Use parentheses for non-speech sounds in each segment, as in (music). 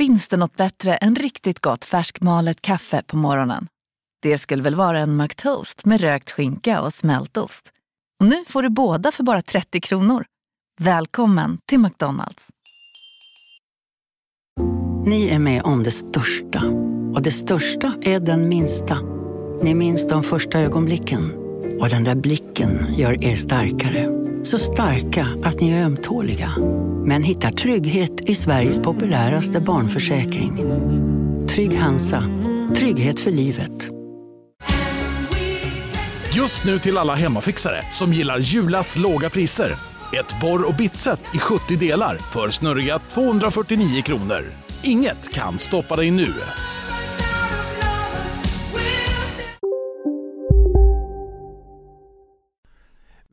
Finns det något bättre än riktigt gott färskmalet kaffe på morgonen? Det skulle väl vara en McToast med rökt skinka och smältost. Och nu får du båda för bara 30 kronor. Välkommen till McDonalds. Ni är med om det största. Och det största är den minsta. Ni minns de första ögonblicken. Och den där blicken gör er starkare. Så starka att ni är ömtåliga. Men hittar trygghet i Sveriges populäraste barnförsäkring. Trygg Hansa. Trygghet för livet. Just nu till alla hemmafixare som gillar Julas låga priser. Ett borr och bitset i 70 delar för snurriga 249 kronor. Inget kan stoppa dig nu.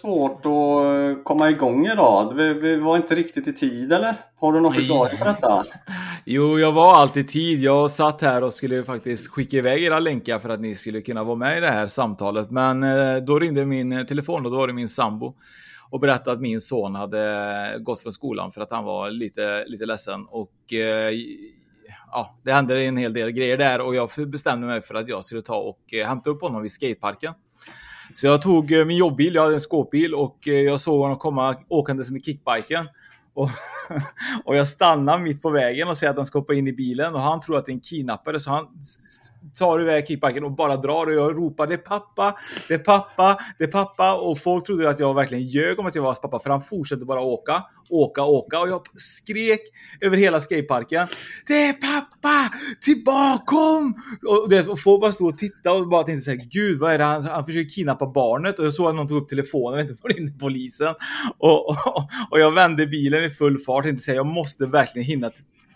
Svårt att eh, komma igång idag. Vi, vi var inte riktigt i tid eller? Har du någon förklaring på detta? (laughs) Jo, jag var alltid i tid. Jag satt här och skulle faktiskt skicka iväg era länkar för att ni skulle kunna vara med i det här samtalet. Men eh, då ringde min eh, telefon och då var det min sambo och berättade att min son hade gått från skolan för att han var lite, lite ledsen. Och ja, det hände en hel del grejer där och jag bestämde mig för att jag skulle ta och hämta upp honom vid skateparken. Så jag tog eh, min jobbbil, jag hade en skåpbil och eh, jag såg honom komma åkandes med kickbiken. Och, (laughs) och jag stannar mitt på vägen och säger att han ska hoppa in i bilen och han tror att det är en kidnappare så han tar iväg kickbacken och bara drar och jag ropar det är pappa, det är pappa, det är pappa och folk trodde att jag verkligen ljög om att jag var hans pappa för han fortsatte bara åka, åka, åka och jag skrek över hela skateparken. Det är pappa! Tillbakom! Och, det, och folk bara stod och tittade och bara tänkte såhär, gud vad är det han, han försöker kidnappa barnet och jag såg att någon tog upp telefonen och inte var det polisen. Och, och, och jag vände bilen i full fart och tänkte säga jag måste verkligen hinna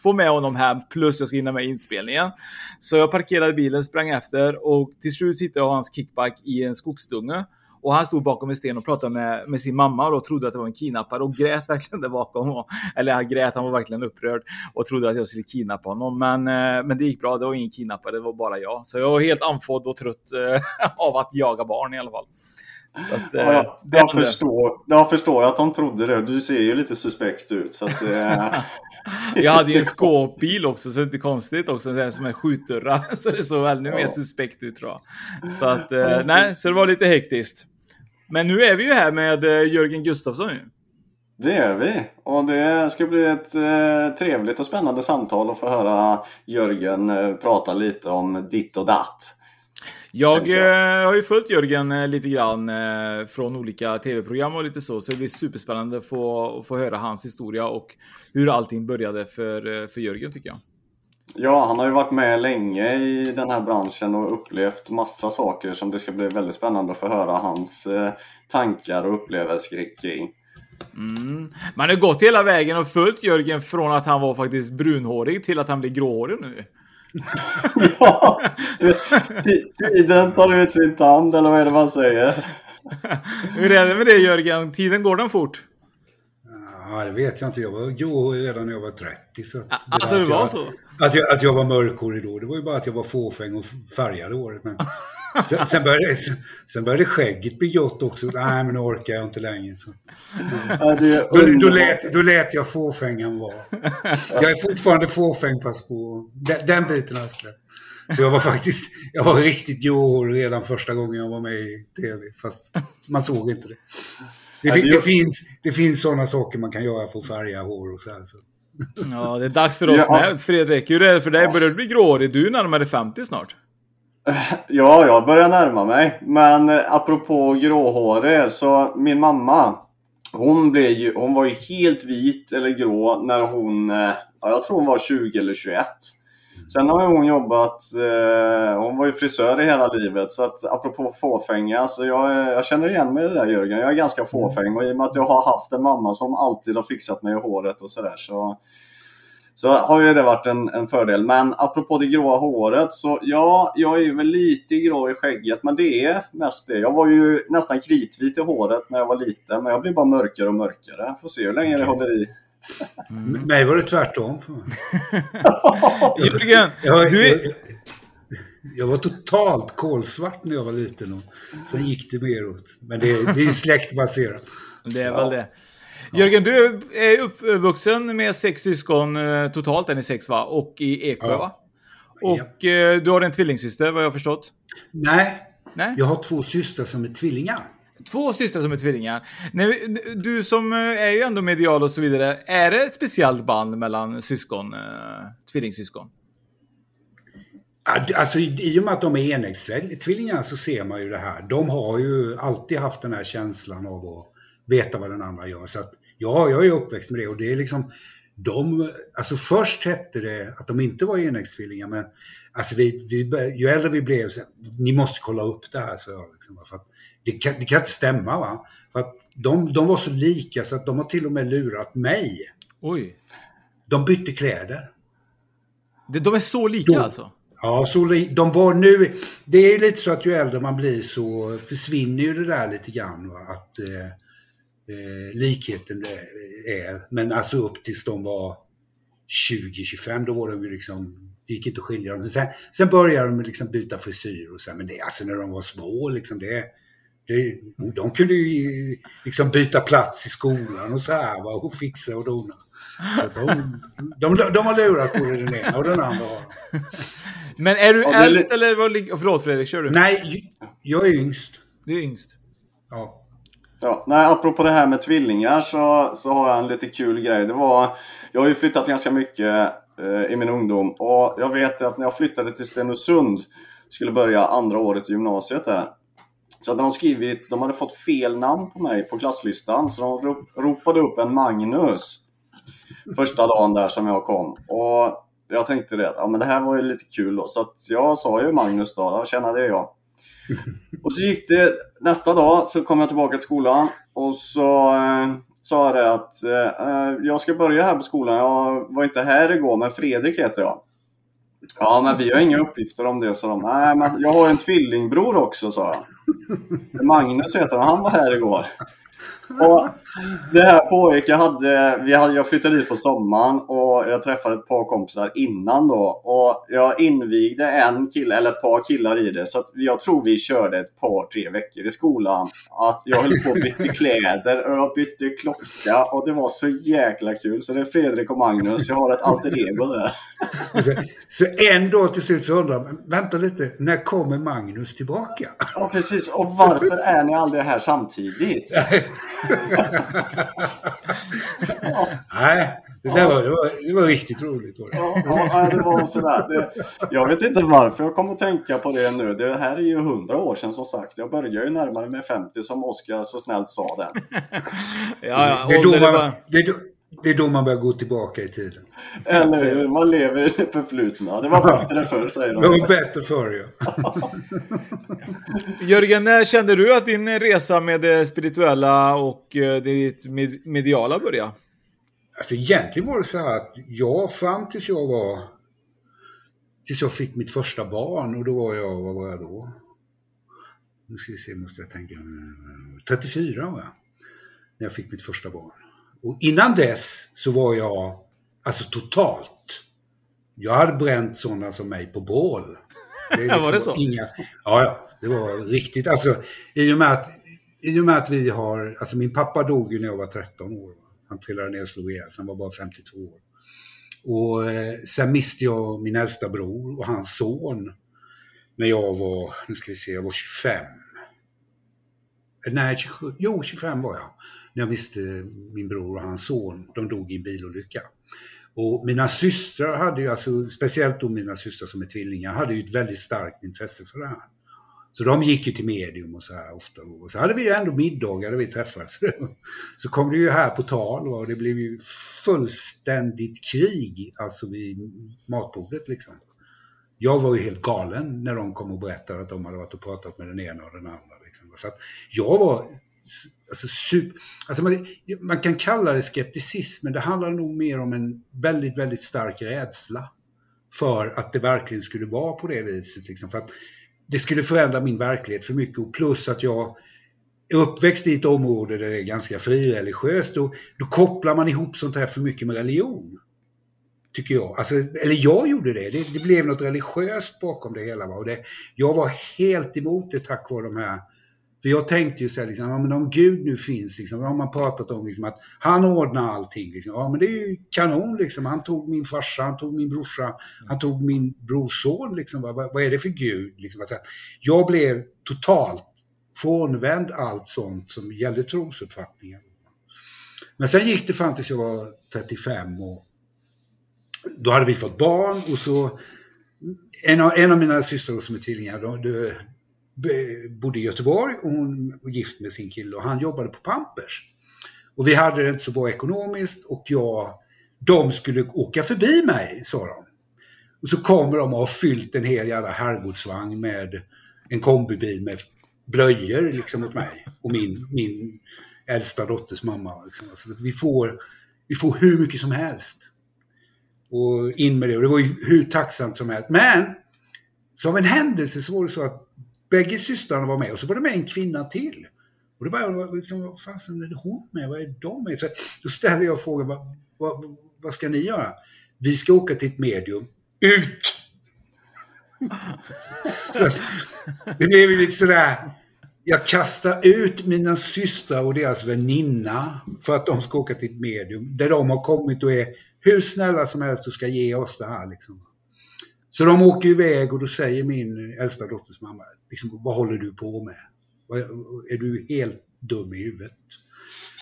få med honom hem plus jag ska hinna med inspelningen. Så jag parkerade bilen, sprang efter och till slut hittade jag hans kickback i en skogsdunge. Och han stod bakom en sten och pratade med, med sin mamma och då trodde att det var en kidnappare och grät (laughs) verkligen där bakom. Och, eller han grät, han var verkligen upprörd och trodde att jag skulle kidnappa honom. Men, eh, men det gick bra, det var ingen kidnappare, det var bara jag. Så jag var helt andfådd och trött eh, (laughs) av att jaga barn i alla fall. Så att, ja, jag, jag, förstår, jag förstår att de trodde det. Du ser ju lite suspekt ut. Så att, (laughs) jag hade ju en skåpbil också, så det är inte konstigt också. Som är skjutdörrar. (laughs) Så det såg ännu ja. mer suspekt ut tror jag. Så att, eh, nej, så det var lite hektiskt. Men nu är vi ju här med eh, Jörgen Gustafsson. Det är vi. Och det ska bli ett eh, trevligt och spännande samtal att få höra Jörgen eh, prata lite om ditt och datt. Jag eh, har ju följt Jörgen eh, lite grann eh, från olika tv-program och lite så, så det blir superspännande att få, få höra hans historia och hur allting började för, eh, för Jörgen tycker jag. Ja, han har ju varit med länge i den här branschen och upplevt massa saker som det ska bli väldigt spännande att få höra hans eh, tankar och upplevelser kring. Mm. Man har gått hela vägen och följt Jörgen från att han var faktiskt brunhårig till att han blir gråhårig nu. (laughs) ja, tiden tar ut sin tand eller vad är det man säger? Hur är det med det Jörgen? Tiden går den fort? Ja, det vet jag inte. Jag var gråhårig redan när jag var 30. Så att det alltså det var jag, så? Att jag, att jag var mörkhårig då, det var ju bara att jag var fåfäng och färgade håret. Men (laughs) sen, sen, började, sen började skägget bli gott också. Nej, men nu orkar jag inte längre. Så. Ja, då, då, lät, då lät jag fåfängan vara. Jag är fortfarande fåfäng fast på den, den biten har släppt. Så jag var faktiskt, jag var riktigt gråhårig redan första gången jag var med i tv. Fast man såg inte det. Det, det, det finns, det finns sådana saker man kan göra för att färga hår och så här. Så. Ja, det är dags för oss ja. med. Fredrik, hur är det för dig? Börjar du bli gråhårig? Du är närmare 50 snart. (laughs) Ja, jag börjar närma mig. Men eh, apropå gråhårig, så min mamma, hon, blev ju, hon var ju helt vit eller grå när hon, eh, ja, jag tror hon var 20 eller 21. Sen har hon jobbat, eh, hon var ju frisör i hela livet så att apropå fåfänga, så jag, jag känner igen mig i det där Jörgen. Jag är ganska mm. fåfäng och i och med att jag har haft en mamma som alltid har fixat mig i håret och sådär så Så har ju det varit en, en fördel. Men apropå det gråa håret så ja, jag är ju väl lite grå i skägget men det är mest det. Jag var ju nästan kritvit i håret när jag var liten men jag blir bara mörkare och mörkare. Får se hur länge det håller i. Mm. Mig var det tvärtom. Jörgen, (laughs) jag, du är... jag, var totalt kolsvart när jag var liten och sen gick det mer åt. Men det, det är ju släktbaserat. Det är väl det. Jörgen, du är uppvuxen med sex syskon eh, totalt, är ni sex va? Och i Eksjö ja. va? Och ja. Eh, du har en tvillingsyster vad jag har förstått? Nej, Nej, jag har två systrar som är tvillingar. Två systrar som är tvillingar. Du som eh, är ju ändå medial och så vidare, är det ett speciellt band mellan syskon, tvillingsyskon? Alltså i och med att de är enäggstvillingar så ser man ju det här. De har ju alltid haft den här känslan av att veta vad den andra gör. Så att, ja, jag är uppväxt med det och det är liksom de, alltså först hette det att de inte var enäggstvillingar men alltså vi, vi, ju äldre vi blev så ni måste kolla upp det här så jag liksom, för att det kan, det kan inte stämma va. För att de, de var så lika så att de har till och med lurat mig. Oj. De bytte kläder. De är så lika de, alltså? Ja, så de var nu, det är lite så att ju äldre man blir så försvinner ju det där lite grann. Va? Att eh, eh, likheten är. Men alltså upp tills de var 20-25, då var de ju liksom, det gick inte att skilja dem. Sen, sen började de liksom byta frisyr och så men det, alltså när de var små liksom, det, det, de kunde ju liksom byta plats i skolan och så här va, och fixa och dona. Så de, de, de har lurat både den ena och den andra. Men är du ja, äldst eller vad Förlåt Fredrik, kör du? Nej, jag är yngst. Du är yngst? Ja. Ja, nej, apropå det här med tvillingar så, så har jag en lite kul grej. Det var, jag har ju flyttat ganska mycket eh, i min ungdom och jag vet att när jag flyttade till Stenungsund skulle börja andra året i gymnasiet där. Så hade de skrivit, de hade fått fel namn på mig på klasslistan så de ropade upp en Magnus första dagen där som jag kom. Och jag tänkte det, ja men det här var ju lite kul då. Så att jag sa ju Magnus då, tjena det är jag. Och så gick det, nästa dag så kom jag tillbaka till skolan och så eh, sa jag det att eh, eh, jag ska börja här på skolan. Jag var inte här igår men Fredrik heter jag. Ja men vi har inga uppgifter om det, sa de. Nej men jag har en tvillingbror också, sa jag. Magnus heter han, han var här igår. Och det här pågick, jag, hade, vi hade, jag flyttade dit på sommaren och jag träffade ett par kompisar innan då. Och jag invigde en kille, eller ett par killar i det. Så jag tror vi körde ett par, tre veckor i skolan. Att jag höll på att byta kläder och jag bytte klocka och det var så jäkla kul. Så det är Fredrik och Magnus, jag har ett alter ego där. Så, så en dag till slut så undrar man, vänta lite, när kommer Magnus tillbaka? Ja precis, och varför är ni aldrig här samtidigt? (laughs) (laughs) Nej, det, där var, det, var, det var riktigt roligt. Var det. Ja, ja, det var sådär. Det, jag vet inte varför jag kommer att tänka på det nu. Det här är ju hundra år sedan som sagt. Jag börjar ju närmare med 50 som Oskar så snällt sa det. ja, ja, det, är då man, det, är då, det är då man börjar gå tillbaka i tiden. Eller hur? Man lever i det förflutna. Det var bättre förr, säger de. Det var bättre förr, ja. (laughs) Jörgen, när kände du att din resa med det spirituella och eh, det mediala började? Alltså egentligen var det så här att jag fram tills jag var... Tills jag fick mitt första barn och då var jag, vad var jag då? Nu ska vi se, måste jag tänka. 34 var jag. När jag fick mitt första barn. Och innan dess så var jag alltså totalt. Jag hade bränt sådana som mig på bål. Det liksom (laughs) var det så? Inga, ja, ja, det var riktigt. Alltså, i och med att, i och med att vi har, alltså min pappa dog ju när jag var 13 år. Han trillade ner och slog ihjäl han var bara 52 år. Och eh, sen miste jag min äldsta bror och hans son när jag var, nu ska vi se, jag var 25. Nej, 27, jo 25 var jag när jag miste min bror och hans son. De dog i en bilolycka. Och mina systrar hade ju, alltså, speciellt då mina systrar som är tvillingar, hade ju ett väldigt starkt intresse för det här. Så de gick ju till medium och så här ofta. Och så hade vi ju ändå middagar där vi träffades. (laughs) Så kom det ju här på tal och det blev ju fullständigt krig, alltså vid matbordet liksom. Jag var ju helt galen när de kom och berättade att de hade varit och pratat med den ena och den andra. Liksom. Så att jag var alltså, super, alltså man, man, kan kalla det skepticism, men det handlar nog mer om en väldigt, väldigt stark rädsla för att det verkligen skulle vara på det viset. Liksom, för att det skulle förändra min verklighet för mycket och plus att jag är uppväxt i ett område där det är ganska frireligiöst. Och då kopplar man ihop sånt här för mycket med religion. Tycker jag. Alltså, eller jag gjorde det. det. det. blev något religiöst bakom det hela. Va? Och det, jag var helt emot det tack vare de här för jag tänkte ju så här, liksom, ja, men om Gud nu finns, liksom, då har man pratat om liksom, att han ordnar allting. Liksom. Ja, men det är ju kanon liksom. Han tog min farsa, han tog min brorsa, han tog min brorson. Liksom. Vad, vad är det för Gud? Liksom. Alltså, jag blev totalt frånvänd allt sånt som gällde trosuppfattningar. Men sen gick det fram tills jag var 35 och då hade vi fått barn och så en av, en av mina systrar som är tvillingar, de, bodde i Göteborg och hon var gift med sin kille och han jobbade på Pampers. Och vi hade det inte så bra ekonomiskt och jag, de skulle åka förbi mig, sa de. Och så kommer de och har fyllt en hel jävla herrgårdsvagn med en kombibil med blöjor liksom åt mig och min, min äldsta dotters mamma. Liksom. Alltså, vi, får, vi får hur mycket som helst. Och in med det. Och det var ju hur tacksamt som helst. Men som en händelse så var det så att bägge systrarna var med och så var det med en kvinna till. Och då var liksom, vad fasen är det hon med? Vad är de med? Så då ställde jag frågan, vad, vad, vad ska ni göra? Vi ska åka till ett medium. Ut! så det blev lite sådär, jag kastar ut mina systrar och deras väninna för att de ska åka till ett medium där de har kommit och är hur snälla som helst och ska ge oss det här. Liksom. Så de åker iväg och då säger min äldsta dotters mamma, liksom, vad håller du på med? Är du helt dum i huvudet?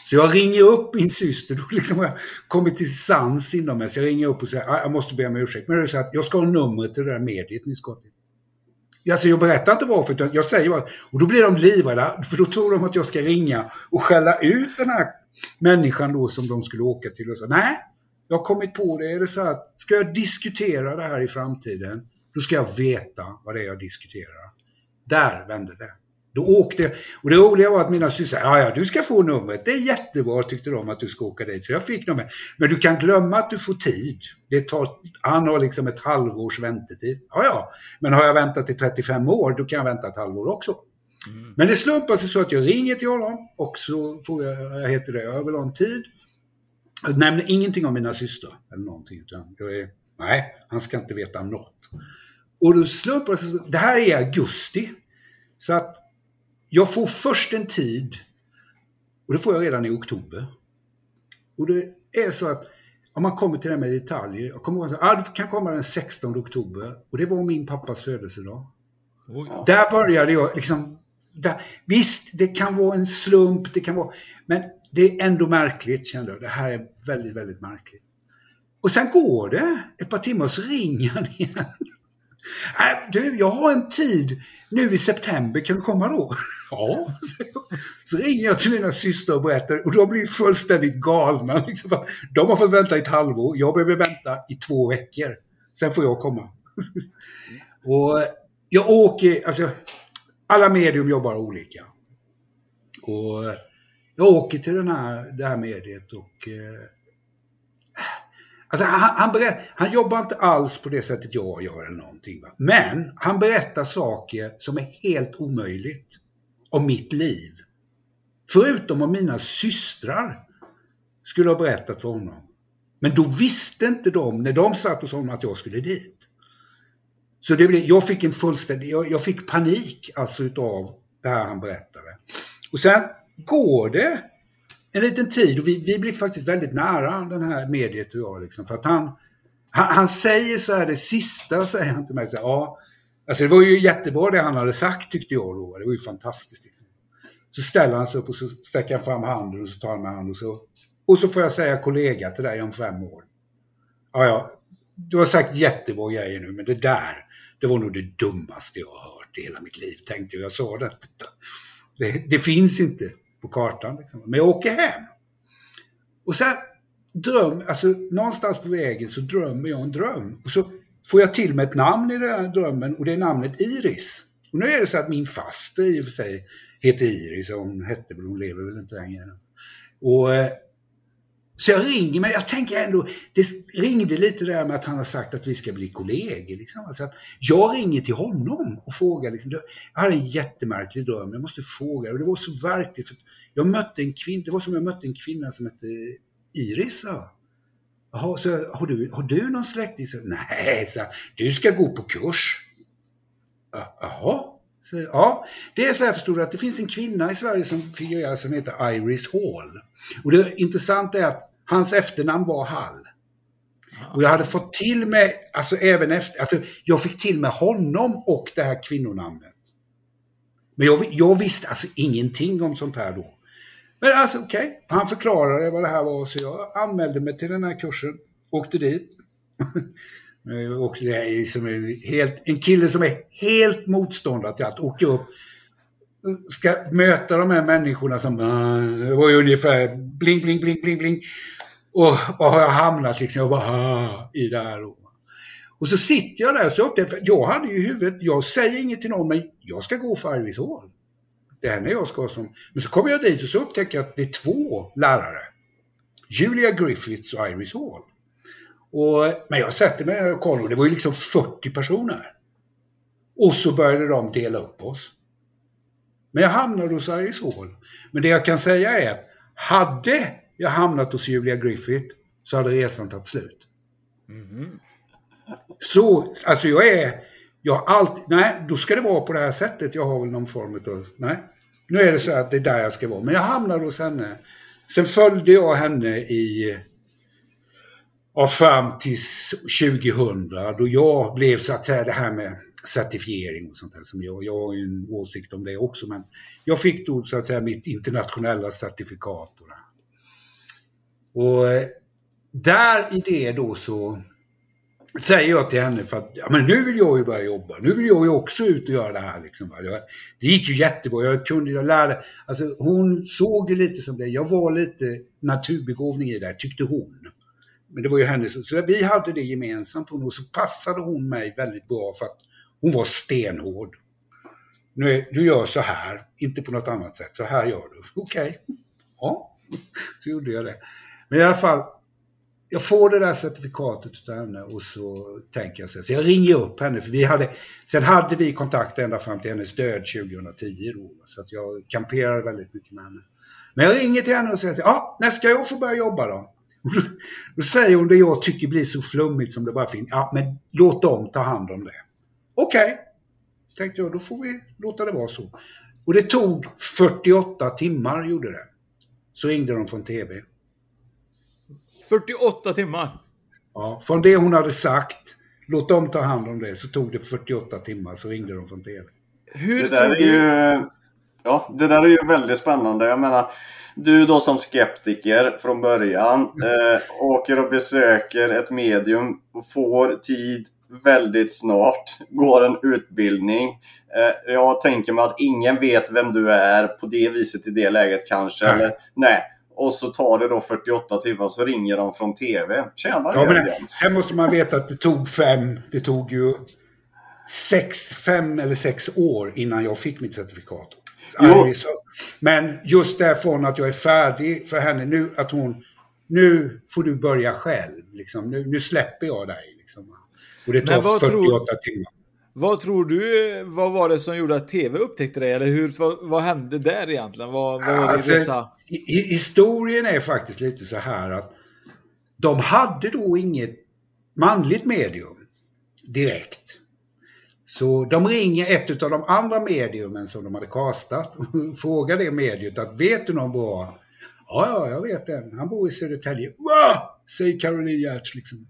Så jag ringer upp min syster, då (laughs) liksom har jag kommit till sans inom mig. Så jag ringer upp och säger, ah, jag måste be om ursäkt. Men det är så att jag ska ha numret till det där mediet ni ska till. Alltså jag berättar inte varför, utan jag säger bara, och då blir de livrädda, för då tror de att jag ska ringa och skälla ut den här människan då som de skulle åka till. Och så, nej, jag har kommit på det. Är det så att ska jag diskutera det här i framtiden, då ska jag veta vad det är jag diskuterar. Där vände det. Då åkte. Och det roliga var att mina systrar ja ja du ska få numret. Det är jättebra tyckte de att du ska åka dit. Så jag fick numret. Men du kan glömma att du får tid. Det tar, han har liksom ett halvårs väntetid. Ja ja, men har jag väntat i 35 år då kan jag vänta ett halvår också. Mm. Men det slumpar sig så att jag ringer till honom och så får jag, jag heter det, jag vill ha en tid. Jag nämner ingenting om mina systrar eller någonting. Utan jag är, nej, han ska inte veta något. Och då slumpar det här är augusti. Så att jag får först en tid, och det får jag redan i oktober. Och det är så att om man kommer till det med detaljer, jag kommer ihåg att ah, du kan komma den 16 oktober och det var min pappas födelsedag. Oj. Där började jag liksom, där, visst det kan vara en slump, det kan vara, men det är ändå märkligt kände jag. Det här är väldigt, väldigt märkligt. Och sen går det ett par timmar och så ringer han igen. Äh, du, jag har en tid nu i september, kan du komma då? Ja, (laughs) så ringer jag till mina systrar och berättar och de blir fullständigt galna. (laughs) Liksom, de har fått vänta i ett halvår, jag behöver vänta i två veckor. Sen får jag komma. (laughs) och jag åker, alltså alla medium jobbar olika. Och jag åker till den här, det här mediet och eh, Alltså han, han, berätt, han jobbar inte alls på det sättet jag gör eller någonting. Va? Men han berättar saker som är helt omöjligt om mitt liv. Förutom om mina systrar skulle ha berättat för honom. Men då visste inte de, när de satt hos honom, att jag skulle dit. Så det blev, jag fick en fullständig, jag, jag fick panik alltså utav det här han berättade. Och sen går det en liten tid och vi, vi blir faktiskt väldigt nära den här mediet och jag. Liksom, för att han, han, han, säger så här, det sista säger han till mig, så här, ja, alltså det var ju jättebra det han hade sagt tyckte jag då. Det var ju fantastiskt. Liksom. Så ställer han sig upp och så sträcker han fram handen och så tar han med handen och så, och så får jag säga kollega till dig om fem år. Ja, ja, du har sagt jättebra grejer nu, men det där, det var nog det dummaste jag har hört i hela mitt liv, tänkte jag. Jag sa det. Det, det finns inte på kartan. Liksom. Men jag åker hem. Och sen dröm, alltså någonstans på vägen så drömmer jag en dröm. Och så får jag till mig ett namn i den här drömmen och det är namnet Iris. Och nu är det så att min faster i och för sig heter Iris, och hon hette väl, hon lever väl inte längre. Och, eh, så jag ringer, men jag tänker ändå, det ringde lite där med att han har sagt att vi ska bli kollegor. Liksom. Alltså att jag ringer till honom och frågar, liksom, jag hade en jättemärklig dröm, jag måste fråga. Och det var så verkligt, för jag mötte en kvinna, det var som jag mötte en kvinna som hette Iris. Ja. Jaha, så har du, har du någon släkting? Så, Nej, så, du ska gå på kurs. Jaha. Så, ja, det är så här förstår du att det finns en kvinna i Sverige som figurerar som heter Iris Hall. Och det intressanta är att hans efternamn var Hall. Och jag hade fått till mig, alltså även efter, alltså jag fick till mig honom och det här kvinnonamnet. Men jag, jag visste alltså ingenting om sånt här då. Men alltså okej, okay. han förklarade vad det här var så jag anmälde mig till den här kursen, åkte dit. (laughs) Eh, och det är liksom en, helt, en kille som är helt motståndare till att åka upp, ska möta de här människorna som, ah, det var ju ungefär bling, bling, bling, bling, bling. Och var har jag hamnat liksom? Jag bara, ah, i det här. Och så sitter jag där, så jag hade ju i huvudet, jag säger inget till någon, men jag ska gå för Iris Hall det är henne jag ska som... Men så kommer jag dit och så upptäcker jag att det är två lärare. Julia Griffiths och Iris Hall. Och, men jag sätter mig och kollar och det var ju liksom 40 personer. Och så började de dela upp oss. Men jag hamnade hos Iris Hall. Men det jag kan säga är att hade jag hamnat hos Julia Griffith så hade resan tagit slut. Mm. Så, alltså jag är jag alltid, nej, då ska det vara på det här sättet. Jag har väl någon form av, nej. Nu är det så att det är där jag ska vara. Men jag hamnade hos henne. Sen följde jag henne i, ja, fram till 2000 då jag blev så att säga det här med certifiering och sånt där som jag, jag har ju en åsikt om det också men jag fick då så att säga mitt internationella certifikat och det här. Och eh, där i det då så säger jag till henne för att ja, men nu vill jag ju börja jobba. Nu vill jag ju också ut och göra det här. Liksom. Alltså, det gick ju jättebra. Jag kunde, jag lärde. Alltså, hon såg ju lite som det. Jag var lite naturbegåvning i det, tyckte hon. Men det var ju hennes. Så vi hade det gemensamt och så passade hon mig väldigt bra för att hon var stenhård. Nu är, du gör så här, inte på något annat sätt. Så här gör du. Okej. Okay. Ja, så gjorde jag det. Men i alla fall, jag får det där certifikatet av henne och så tänker jag så, så jag ringer upp henne för vi hade, sen hade vi kontakt ända fram till hennes död 2010 då, så att jag kamperade väldigt mycket med henne. Men jag ringer till henne och säger, ja, när ska jag få börja jobba då? (laughs) Då, då säger hon det jag tycker blir så flummigt som det bara finns, ja men låt dem ta hand om det. Okej, okay. tänkte jag, då får vi låta det vara så. Och det tog 48 timmar, gjorde det. Så ringde de från TV. 48 timmar. Ja, från det hon hade sagt, låt dem ta hand om det, så tog det 48 timmar, så ringde de från TV. Hur det där är ju... Ja, det där är ju väldigt spännande. Jag menar, du då som skeptiker från början eh, åker och besöker ett medium och får tid väldigt snart, går en utbildning. Eh, jag tänker mig att ingen vet vem du är på det viset i det läget kanske. Nej. Eller, nej. Och så tar det då 48 timmar så ringer de från TV. Tjena ja, men Sen måste man veta att det tog fem, det tog ju sex, fem eller sex år innan jag fick mitt certifikat. Iris, men just därifrån att jag är färdig för henne nu, att hon, nu får du börja själv. Liksom. Nu, nu släpper jag dig. Liksom. Och det tar 48 tror... timmar. Vad tror du, vad var det som gjorde att TV upptäckte dig? Eller hur, vad, vad hände där egentligen? Vad, vad var alltså, resa? Historien är faktiskt lite så här att de hade då inget manligt medium direkt. Så de ringer ett av de andra mediumen som de hade kastat och (laughs) frågar det mediet att vet du någon bra? Ja, ja, jag vet en. Han bor i Södertälje. Wow! Säger Caroline Giertz liksom.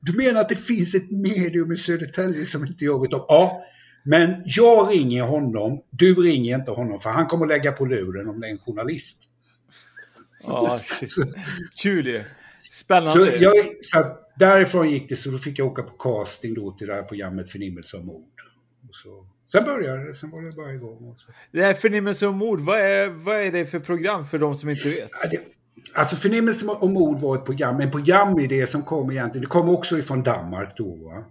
Du menar att det finns ett medium i Södertälje som inte jag vet om? Ja, men jag ringer honom, du ringer inte honom för han kommer lägga på luren om det är en journalist. Ja, (laughs) kul ju. Spännande. Så, jag, så därifrån gick det så då fick jag åka på casting då till det här programmet Förnimmelse och mord. Och så, sen började det, sen var det bara igång. Och så. Det här Förnimmelse och mord, vad är, vad är det för program för de som inte vet? Ja, det, Alltså Förnimmelse och mord var ett program, en programidé som kom egentligen, det kom också ifrån Danmark då. Va?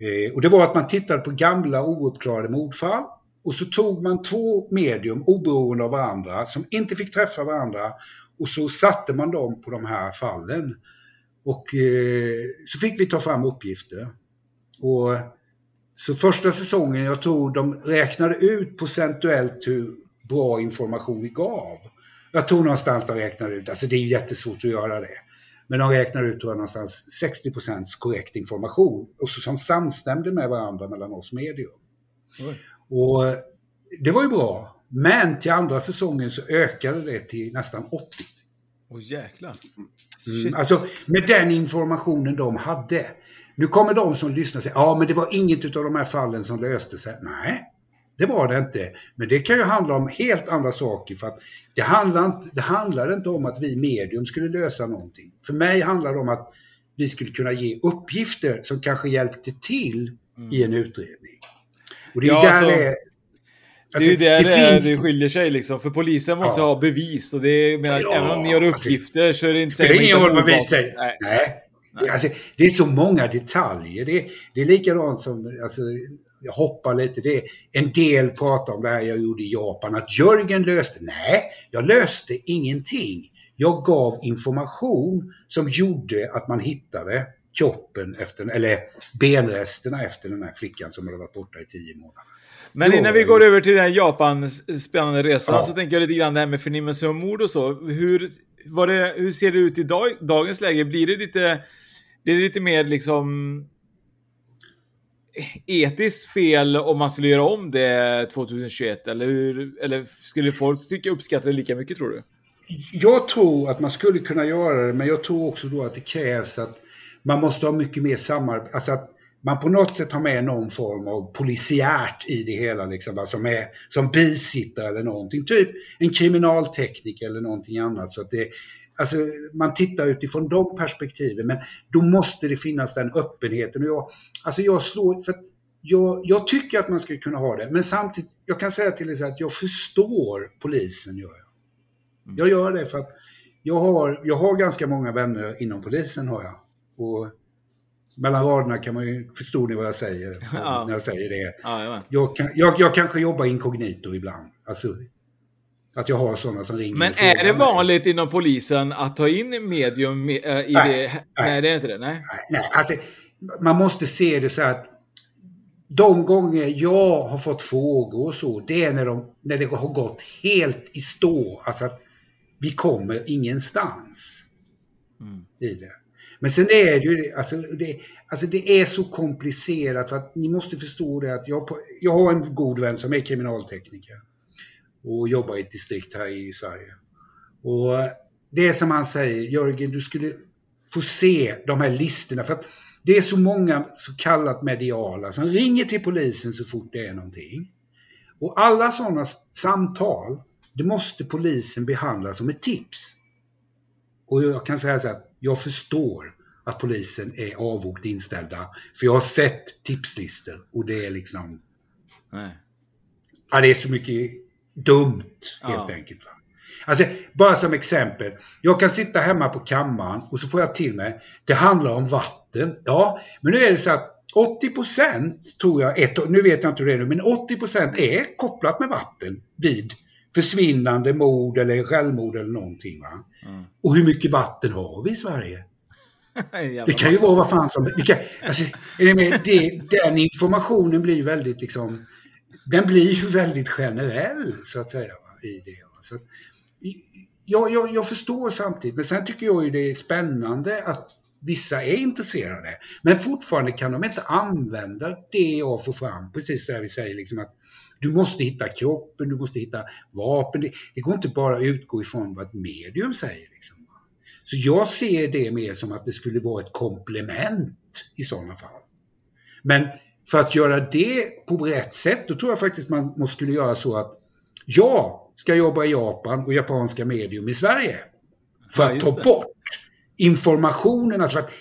Eh, och det var att man tittade på gamla ouppklarade mordfall och så tog man två medium oberoende av varandra som inte fick träffa varandra och så satte man dem på de här fallen. Och eh, så fick vi ta fram uppgifter. Och så första säsongen, jag tror de räknade ut procentuellt hur bra information vi gav. Jag tror någonstans de räknade ut, alltså det är jättesvårt att göra det. Men de räknar ut tror jag, någonstans 60% korrekt information och så, som samstämde med varandra mellan oss medium. Oj. Och det var ju bra. Men till andra säsongen så ökade det till nästan 80. Oh, jäklar. Mm, alltså med den informationen de hade. Nu kommer de som lyssnar säga, ja men det var inget av de här fallen som löste sig. Nej, det var det inte. Men det kan ju handla om helt andra saker. För att det, handlar inte, det handlar inte om att vi medium skulle lösa någonting. För mig handlar det om att vi skulle kunna ge uppgifter som kanske hjälpte till mm. i en utredning. Och det är ja, där alltså, det är... Alltså, det är ju där det, finns... det skiljer sig liksom. För polisen måste ja. ha bevis. Och det menar, ja, även om ni har uppgifter alltså, så är det inte... Det spelar ingen roll vad vi säger. Nej. Nej. Nej. Alltså, det är så många detaljer. Det, det är likadant som... Alltså, jag hoppar lite. Det en del pratar om det här jag gjorde i Japan, att Jörgen löste. Nej, jag löste ingenting. Jag gav information som gjorde att man hittade kroppen efter, eller benresterna efter den här flickan som hade varit borta i tio månader. Men innan vi går över till den Japan-spännande resan ja. så tänker jag lite grann det här med förnimmelse och mord och så. Hur, det, hur ser det ut i dag, dagens läge? Blir det lite, blir det lite mer liksom etiskt fel om man skulle göra om det 2021? Eller, hur, eller skulle folk tycka uppskatta det lika mycket tror du? Jag tror att man skulle kunna göra det, men jag tror också då att det krävs att man måste ha mycket mer samarbete. Alltså att man på något sätt har med någon form av polisiärt i det hela, liksom, som, är, som bisittare eller någonting. Typ en kriminaltekniker eller någonting annat. Så att det, alltså, man tittar utifrån de perspektiven, men då måste det finnas den öppenheten. Och jag, alltså jag slår, för jag, jag, tycker att man ska kunna ha det, men samtidigt, jag kan säga till dig att jag förstår polisen. Gör jag. Mm. jag gör det för att jag har, jag har ganska många vänner inom polisen har jag. Och mellan raderna kan man ju förstå vad jag säger (laughs) ja. när jag säger det. Ja, jag, kan, jag, jag kanske jobbar inkognito ibland. Alltså, att jag har sådana som ringer. Men är det vanligt inom polisen att ta in medium äh, i nej, det? Nej, nej, det är inte det. Nej, nej, alltså, man måste se det så att de gånger jag har fått frågor och så, det är när, de, när det har gått helt i stå. Alltså att vi kommer ingenstans mm. i det. Men sen är det ju, alltså det, alltså det är så komplicerat för att ni måste förstå det att jag, jag har en god vän som är kriminaltekniker och jobbar i ett distrikt här i Sverige. Och det är som han säger, Jörgen, du skulle få se de här listorna. För att det är så många så kallat mediala som ringer till polisen så fort det är någonting. Och alla sådana samtal, det måste polisen behandla som ett tips. Och jag kan säga så här, jag förstår att polisen är avvokt inställda. För jag har sett tipslistor och det är liksom... Nej. Ja, det är så mycket dumt helt ja. enkelt. Va? Alltså, bara som exempel. Jag kan sitta hemma på kammaren och så får jag till mig, det handlar om vatten. Ja, men nu är det så att 80 tror jag, ett, nu vet jag inte hur det är nu, men 80% är kopplat med vatten vid försvinnande mord eller självmord eller någonting. Va? Mm. Och hur mycket vatten har vi i Sverige? (laughs) det kan ju vara vad fan som... Det kan, alltså, det, den informationen blir väldigt liksom den blir ju väldigt generell så att säga i det. Så att, jag, jag, jag, förstår samtidigt, men sen tycker jag ju det är spännande att vissa är intresserade. Men fortfarande kan de inte använda det jag får fram, precis det vi säger liksom att du måste hitta kroppen, du måste hitta vapen. Det, det går inte bara att utgå ifrån vad ett medium säger. Liksom. Så jag ser det mer som att det skulle vara ett komplement i sådana fall. Men för att göra det på rätt sätt, då tror jag faktiskt man måste skulle göra så att jag ska jobba i Japan och japanska medium i Sverige. För ja, att ta det. bort informationen. Alltså, att,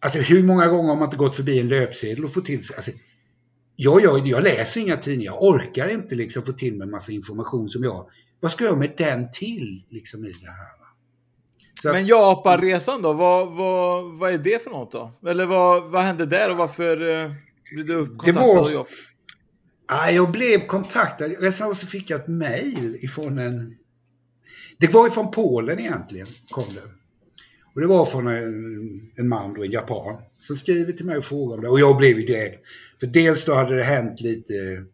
alltså hur många gånger har man inte gått förbi en löpsedel och fått till sig... Alltså, jag, jag, jag läser inga tidningar, jag orkar inte liksom få till mig en massa information som jag... Vad ska jag med den till liksom i det här? Så Men Japanresan då, vad, vad, vad är det för något då? Eller vad, vad hände där och varför... Eh, Blev du kontaktad var, Ja, jag blev kontaktad. Resten så fick jag ett mail ifrån en... Det var ifrån Polen egentligen, kom det. Och det var från en, en man då, en japan, som skriver till mig och frågar om det. Och jag blev ju direkt... För dels då hade det hänt lite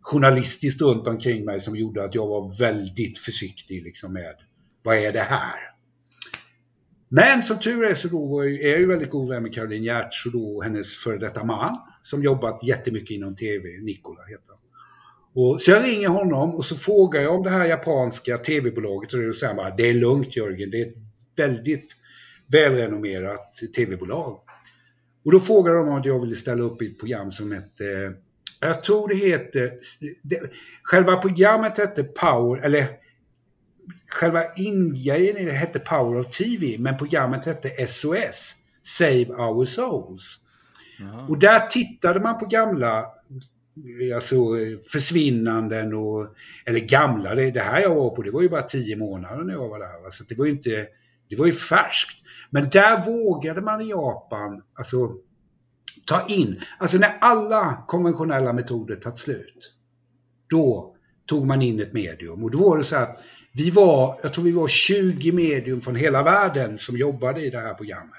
journalistiskt runt omkring mig som gjorde att jag var väldigt försiktig liksom med vad är det här? Men som tur är så då är jag ju väldigt god vän med Caroline Giertz och då hennes före detta man som jobbat jättemycket inom TV, Nikola heter han. Och, så jag ringer honom och så frågar jag om det här japanska TV-bolaget och då säger han bara det är lugnt Jörgen, det är ett väldigt välrenommerat TV-bolag. Och då frågar de om jag ville ställa upp i ett program som hette, jag tror det heter, det, själva programmet hette Power, eller själva ingrejen i det hette Power of TV, men programmet hette SOS, Save Our Souls. Jaha. Och där tittade man på gamla alltså, försvinnanden och, eller gamla, det, det, här jag var på, det var ju bara tio månader när jag var där. Så det var ju inte, det var ju färskt. Men där vågade man i Japan, alltså ta in, alltså när alla konventionella metoder tagit slut, då tog man in ett medium. Och då var det så att vi var, jag tror vi var 20 medium från hela världen som jobbade i det här programmet.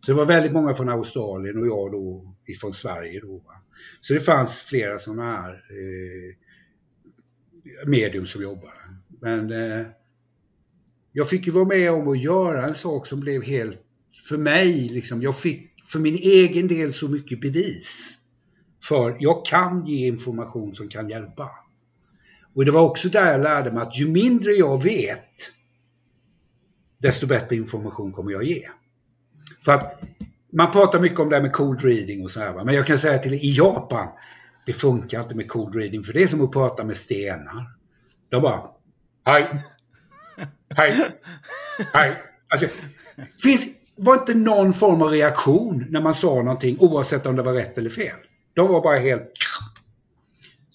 Så det var väldigt många från Australien och jag då ifrån Sverige då. Va? Så det fanns flera sådana här eh, medium som jobbade. Men eh, jag fick ju vara med om att göra en sak som blev helt, för mig, liksom, jag fick för min egen del så mycket bevis. För jag kan ge information som kan hjälpa. Och det var också där jag lärde mig att ju mindre jag vet, desto bättre information kommer jag ge. För att man pratar mycket om det här med cold reading och så här, men jag kan säga till i Japan, det funkar inte med cold reading för det är som att prata med stenar. De bara, hej, hej, hej. Alltså, finns, var inte någon form av reaktion när man sa någonting oavsett om det var rätt eller fel. De var bara helt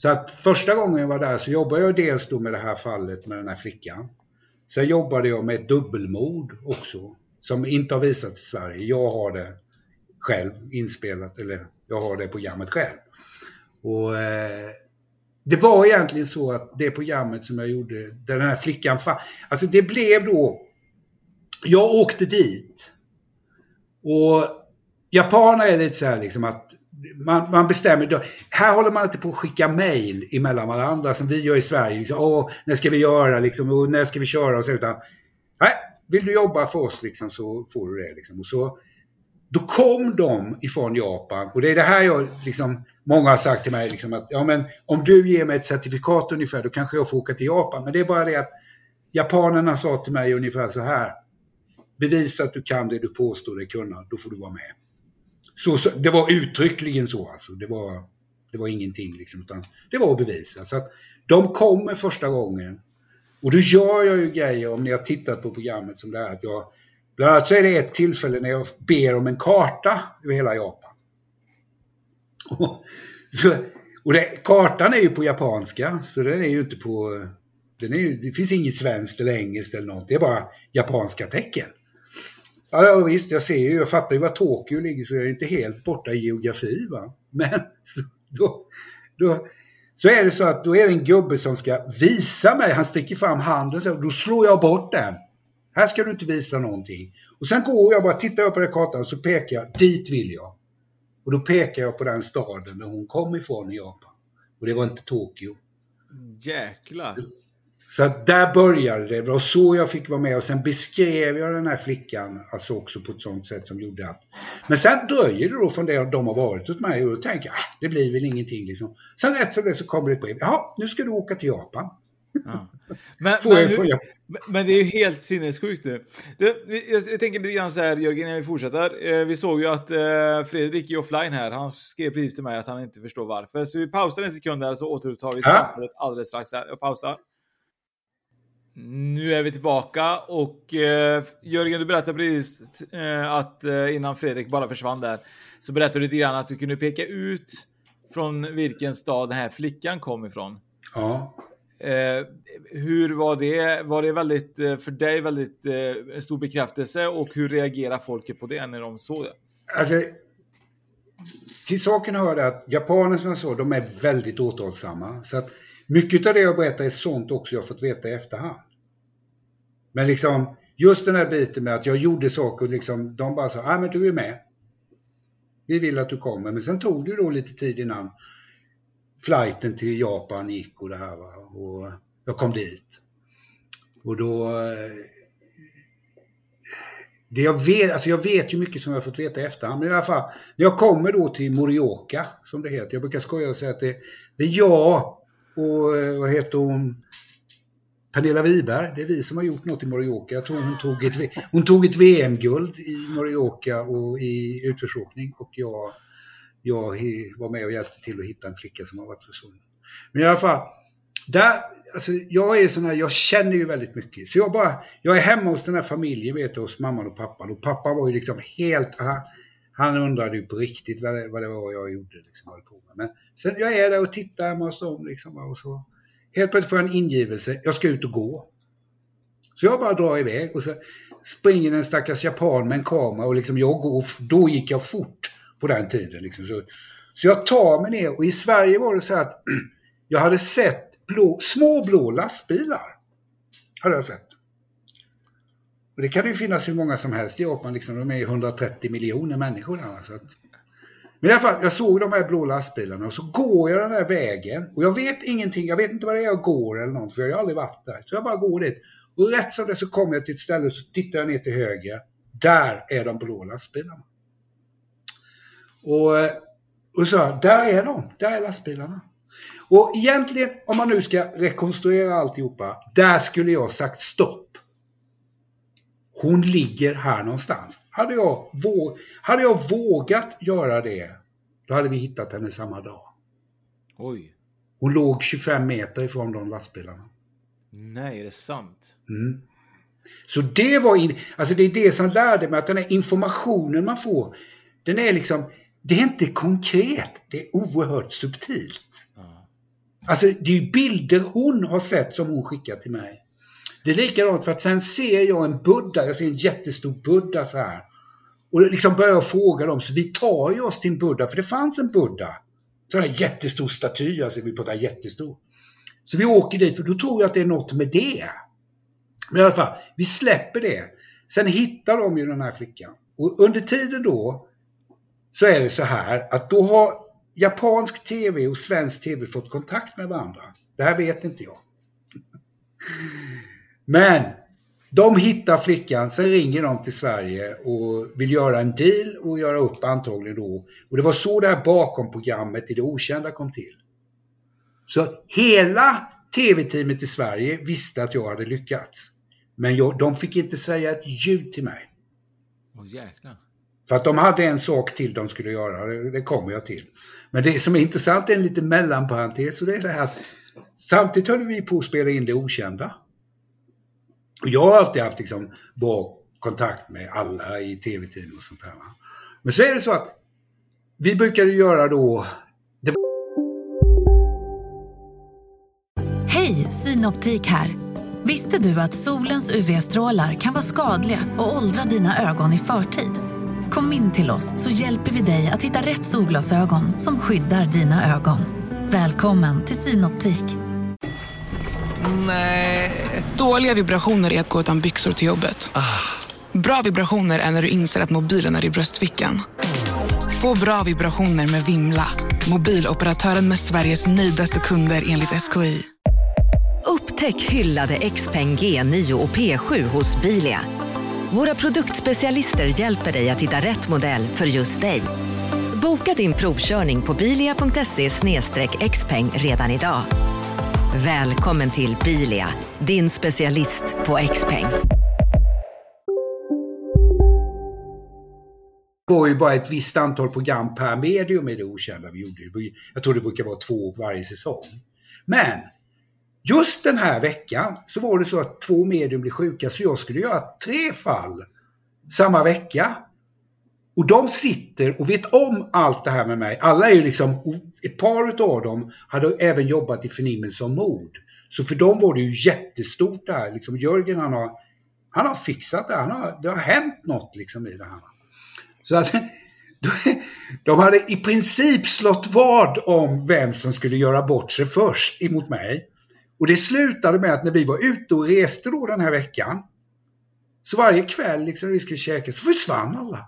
så att första gången jag var där så jobbade jag dels då med det här fallet med den här flickan. Sen jobbade jag med ett dubbelmord också, som inte har visats i Sverige. Jag har det själv inspelat, eller jag har det programmet själv. Och eh, det var egentligen så att det programmet som jag gjorde, där den här flickan fann, alltså det blev då, jag åkte dit. Och japaner är lite så här liksom att man, man bestämmer, då, här håller man inte på att skicka mail emellan varandra som vi gör i Sverige. Liksom, Åh, när ska vi göra liksom, och när ska vi köra och så. Utan, nej, vill du jobba för oss liksom, så får du det. Liksom. Och så, då kom de ifrån Japan och det är det här jag liksom, många har sagt till mig liksom, att ja, men, om du ger mig ett certifikat ungefär då kanske jag får åka till Japan. Men det är bara det att japanerna sa till mig ungefär så här. Bevisa att du kan det du påstår dig kunna, då får du vara med. Så, så, det var uttryckligen så alltså. Det var, det var ingenting liksom, utan det var att bevisa. Så att de kommer första gången. Och då gör jag ju grejer, om ni har tittat på programmet som det är, att jag Bland annat så är det ett tillfälle när jag ber om en karta över hela Japan. Och, (laughs) så, och det, kartan är ju på japanska, så den är ju inte på... Den är ju, det finns inget svenskt eller engelskt eller något, det är bara japanska tecken. Ja, visst, jag ser ju, jag fattar ju var Tokyo ligger så jag är inte helt borta i geografi. Va? Men (laughs) så, då, då, så är det så att då är det en gubbe som ska visa mig, han sticker fram handen så då slår jag bort den. Här ska du inte visa någonting. Och sen går jag bara, tittar jag på den kartan och så pekar jag, dit vill jag. Och då pekar jag på den staden där hon kom ifrån i Japan. Och det var inte Tokyo. Jäklar. Så att där började det. Det var så jag fick vara med och sen beskrev jag den här flickan alltså också på ett sånt sätt som gjorde att... Men sen dröjer det då från det de har varit hos mig och då tänker jag, ah, det blir väl ingenting liksom. Sen rätt som det så kommer det ett brev. Ja, nu ska du åka till Japan. Ja. Men, men, jag, men, det är ju helt sinnessjukt nu. Du, jag, tänker lite grann så här, Jörgen, när vi fortsätter. Eh, vi såg ju att eh, Fredrik är offline här. Han skrev precis till mig att han inte förstår varför. Så vi pausar en sekund här så återupptar vi samtalet alldeles strax. Här. Jag pausar. Nu är vi tillbaka och eh, Jörgen, du berättade precis eh, att eh, innan Fredrik bara försvann där så berättade du lite grann att du kunde peka ut från vilken stad den här flickan kom ifrån. Ja. Eh, hur var det? Var det väldigt eh, för dig väldigt eh, stor bekräftelse och hur reagerar folket på det när de såg det? Alltså, till saken hör det att japaner som jag sa, de är väldigt återhållsamma. Så att mycket av det jag berättar är sånt också jag fått veta i efterhand. Men liksom, just den här biten med att jag gjorde saker och liksom, de bara sa, ja men du är med. Vi vill att du kommer. Men sen tog det ju då lite tid innan flighten till Japan gick och det här va. Och jag kom dit. Och då... Eh, det jag, vet, alltså jag vet ju mycket som jag fått veta i efterhand, men i alla fall, när jag kommer då till Morioka, som det heter, jag brukar skoja och säga att det, det är jag och, eh, vad heter hon, Pernilla Wiberg, det är vi som har gjort något i Morioka. Jag tror hon tog ett, hon tog ett VM-guld i Morioka och i utförsåkning och jag, jag var med och hjälpte till att hitta en flicka som har varit försvunnen. Men i alla fall, där, alltså, jag är sån här, jag känner ju väldigt mycket. Så jag bara, jag är hemma hos den här familjen, vet du, hos mamman och pappan. Och pappa var ju liksom helt, han, han undrade ju på riktigt vad det, vad det var jag gjorde. Liksom, på med. Men sen jag är där och tittar hemma hos dem liksom, och så. Helt plötsligt får jag en ingivelse, jag ska ut och gå. Så jag bara drar iväg och så springer en stackars japan med en kamera och liksom jag går, då gick jag fort på den tiden. Liksom. Så, så jag tar mig ner och i Sverige var det så att (clears throat) jag hade sett blå, små blå lastbilar. Hade jag sett. Och det kan ju finnas hur många som helst i Japan, liksom, de är 130 miljoner människor där. Så att, men i alla fall, jag såg de här blå lastbilarna och så går jag den här vägen och jag vet ingenting, jag vet inte vad det är jag går eller något för jag har aldrig varit där. Så jag bara går dit. Och rätt som det så kommer jag till ett ställe och så tittar jag ner till höger. Där är de blå lastbilarna. Och, och så, där är de, där är lastbilarna. Och egentligen, om man nu ska rekonstruera alltihopa, där skulle jag sagt stopp. Hon ligger här någonstans. Hade jag, våg, hade jag vågat göra det, då hade vi hittat henne samma dag. Oj. Hon låg 25 meter ifrån de lastbilarna. Nej, är det sant? Mm. Så det var in, alltså det är det som lärde mig att den här informationen man får, den är liksom, det är inte konkret, det är oerhört subtilt. Ja. Alltså det är bilder hon har sett som hon skickar till mig. Det är likadant för att sen ser jag en Buddha, jag ser en jättestor Buddha så här. Och liksom börjar fråga dem, så vi tar ju oss till en Buddha, för det fanns en Buddha. Sån här jättestor staty, alltså vi pratar jättestor. Så vi åker dit, för då tror jag att det är något med det. Men i alla fall, vi släpper det. Sen hittar de ju den här flickan. Och under tiden då så är det så här att då har japansk tv och svensk tv fått kontakt med varandra. Det här vet inte jag. Men de hittar flickan, sen ringer de till Sverige och vill göra en deal och göra upp antagligen då. Och det var så det här bakom-programmet i det okända kom till. Så hela tv-teamet i Sverige visste att jag hade lyckats. Men jag, de fick inte säga ett ljud till mig. Åh jäklar. För att de hade en sak till de skulle göra, det, det kommer jag till. Men det som är intressant är en liten mellanparentes och det är det här att samtidigt höll vi på att spela in det okända. Och jag har alltid haft liksom bra kontakt med alla i tv-team och sånt där. Men så är det så att vi brukade göra då Hej, Synoptik här. Visste du att solens UV-strålar kan vara skadliga och åldra dina ögon i förtid? Kom in till oss så hjälper vi dig att hitta rätt solglasögon som skyddar dina ögon. Välkommen till Synoptik. Nej. Dåliga vibrationer är att gå utan byxor till jobbet. Ah. Bra vibrationer är när du inser att mobilen är i bröstfickan. Få bra vibrationer med Vimla. Mobiloperatören med Sveriges nöjdaste kunder enligt SKI. Upptäck hyllade XPeng G9 och P7 hos Bilia. Våra produktspecialister hjälper dig att hitta rätt modell för just dig. Boka din provkörning på bilia.se xpeng redan idag. Välkommen till Bilia, din specialist på X-peng. Det var ju bara ett visst antal program per medium i det okända vi gjorde. Jag tror det brukar vara två varje säsong. Men just den här veckan så var det så att två medium blev sjuka så jag skulle göra tre fall samma vecka. Och de sitter och vet om allt det här med mig. Alla är ju liksom, ett par av dem hade även jobbat i förnimmelse om mord. Så för dem var det ju jättestort det här. Liksom Jörgen han har, han har fixat det, han har, det har hänt något liksom i det här. Så att, (laughs) De hade i princip slått vad om vem som skulle göra bort sig först emot mig. Och det slutade med att när vi var ute och reste då den här veckan. Så varje kväll liksom när vi skulle käka så försvann alla.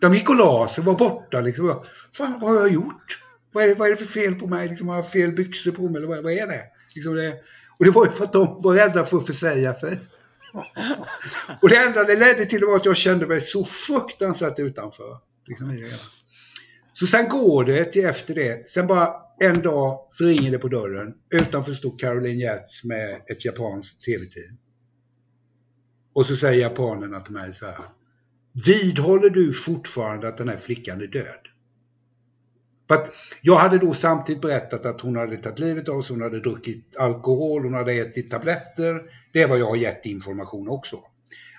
De gick och la sig, var borta liksom. Fan, vad har jag gjort? Vad är, det, vad är det för fel på mig? Liksom, har jag fel byxor på mig? Eller vad, vad är det? Liksom det? Och det var ju för att de var rädda för att försäga sig. (laughs) och det enda det ledde till var att jag kände mig så fruktansvärt utanför. Liksom, så sen går det till efter det. Sen bara en dag så ringer det på dörren. Utanför står Caroline Gertz med ett japanskt tv-team. Och så säger japanerna till mig så här. Vidhåller du fortfarande att den här flickan är död? För att jag hade då samtidigt berättat att hon hade tagit livet av sig, hon hade druckit alkohol, hon hade ätit tabletter. Det är vad jag har gett information också.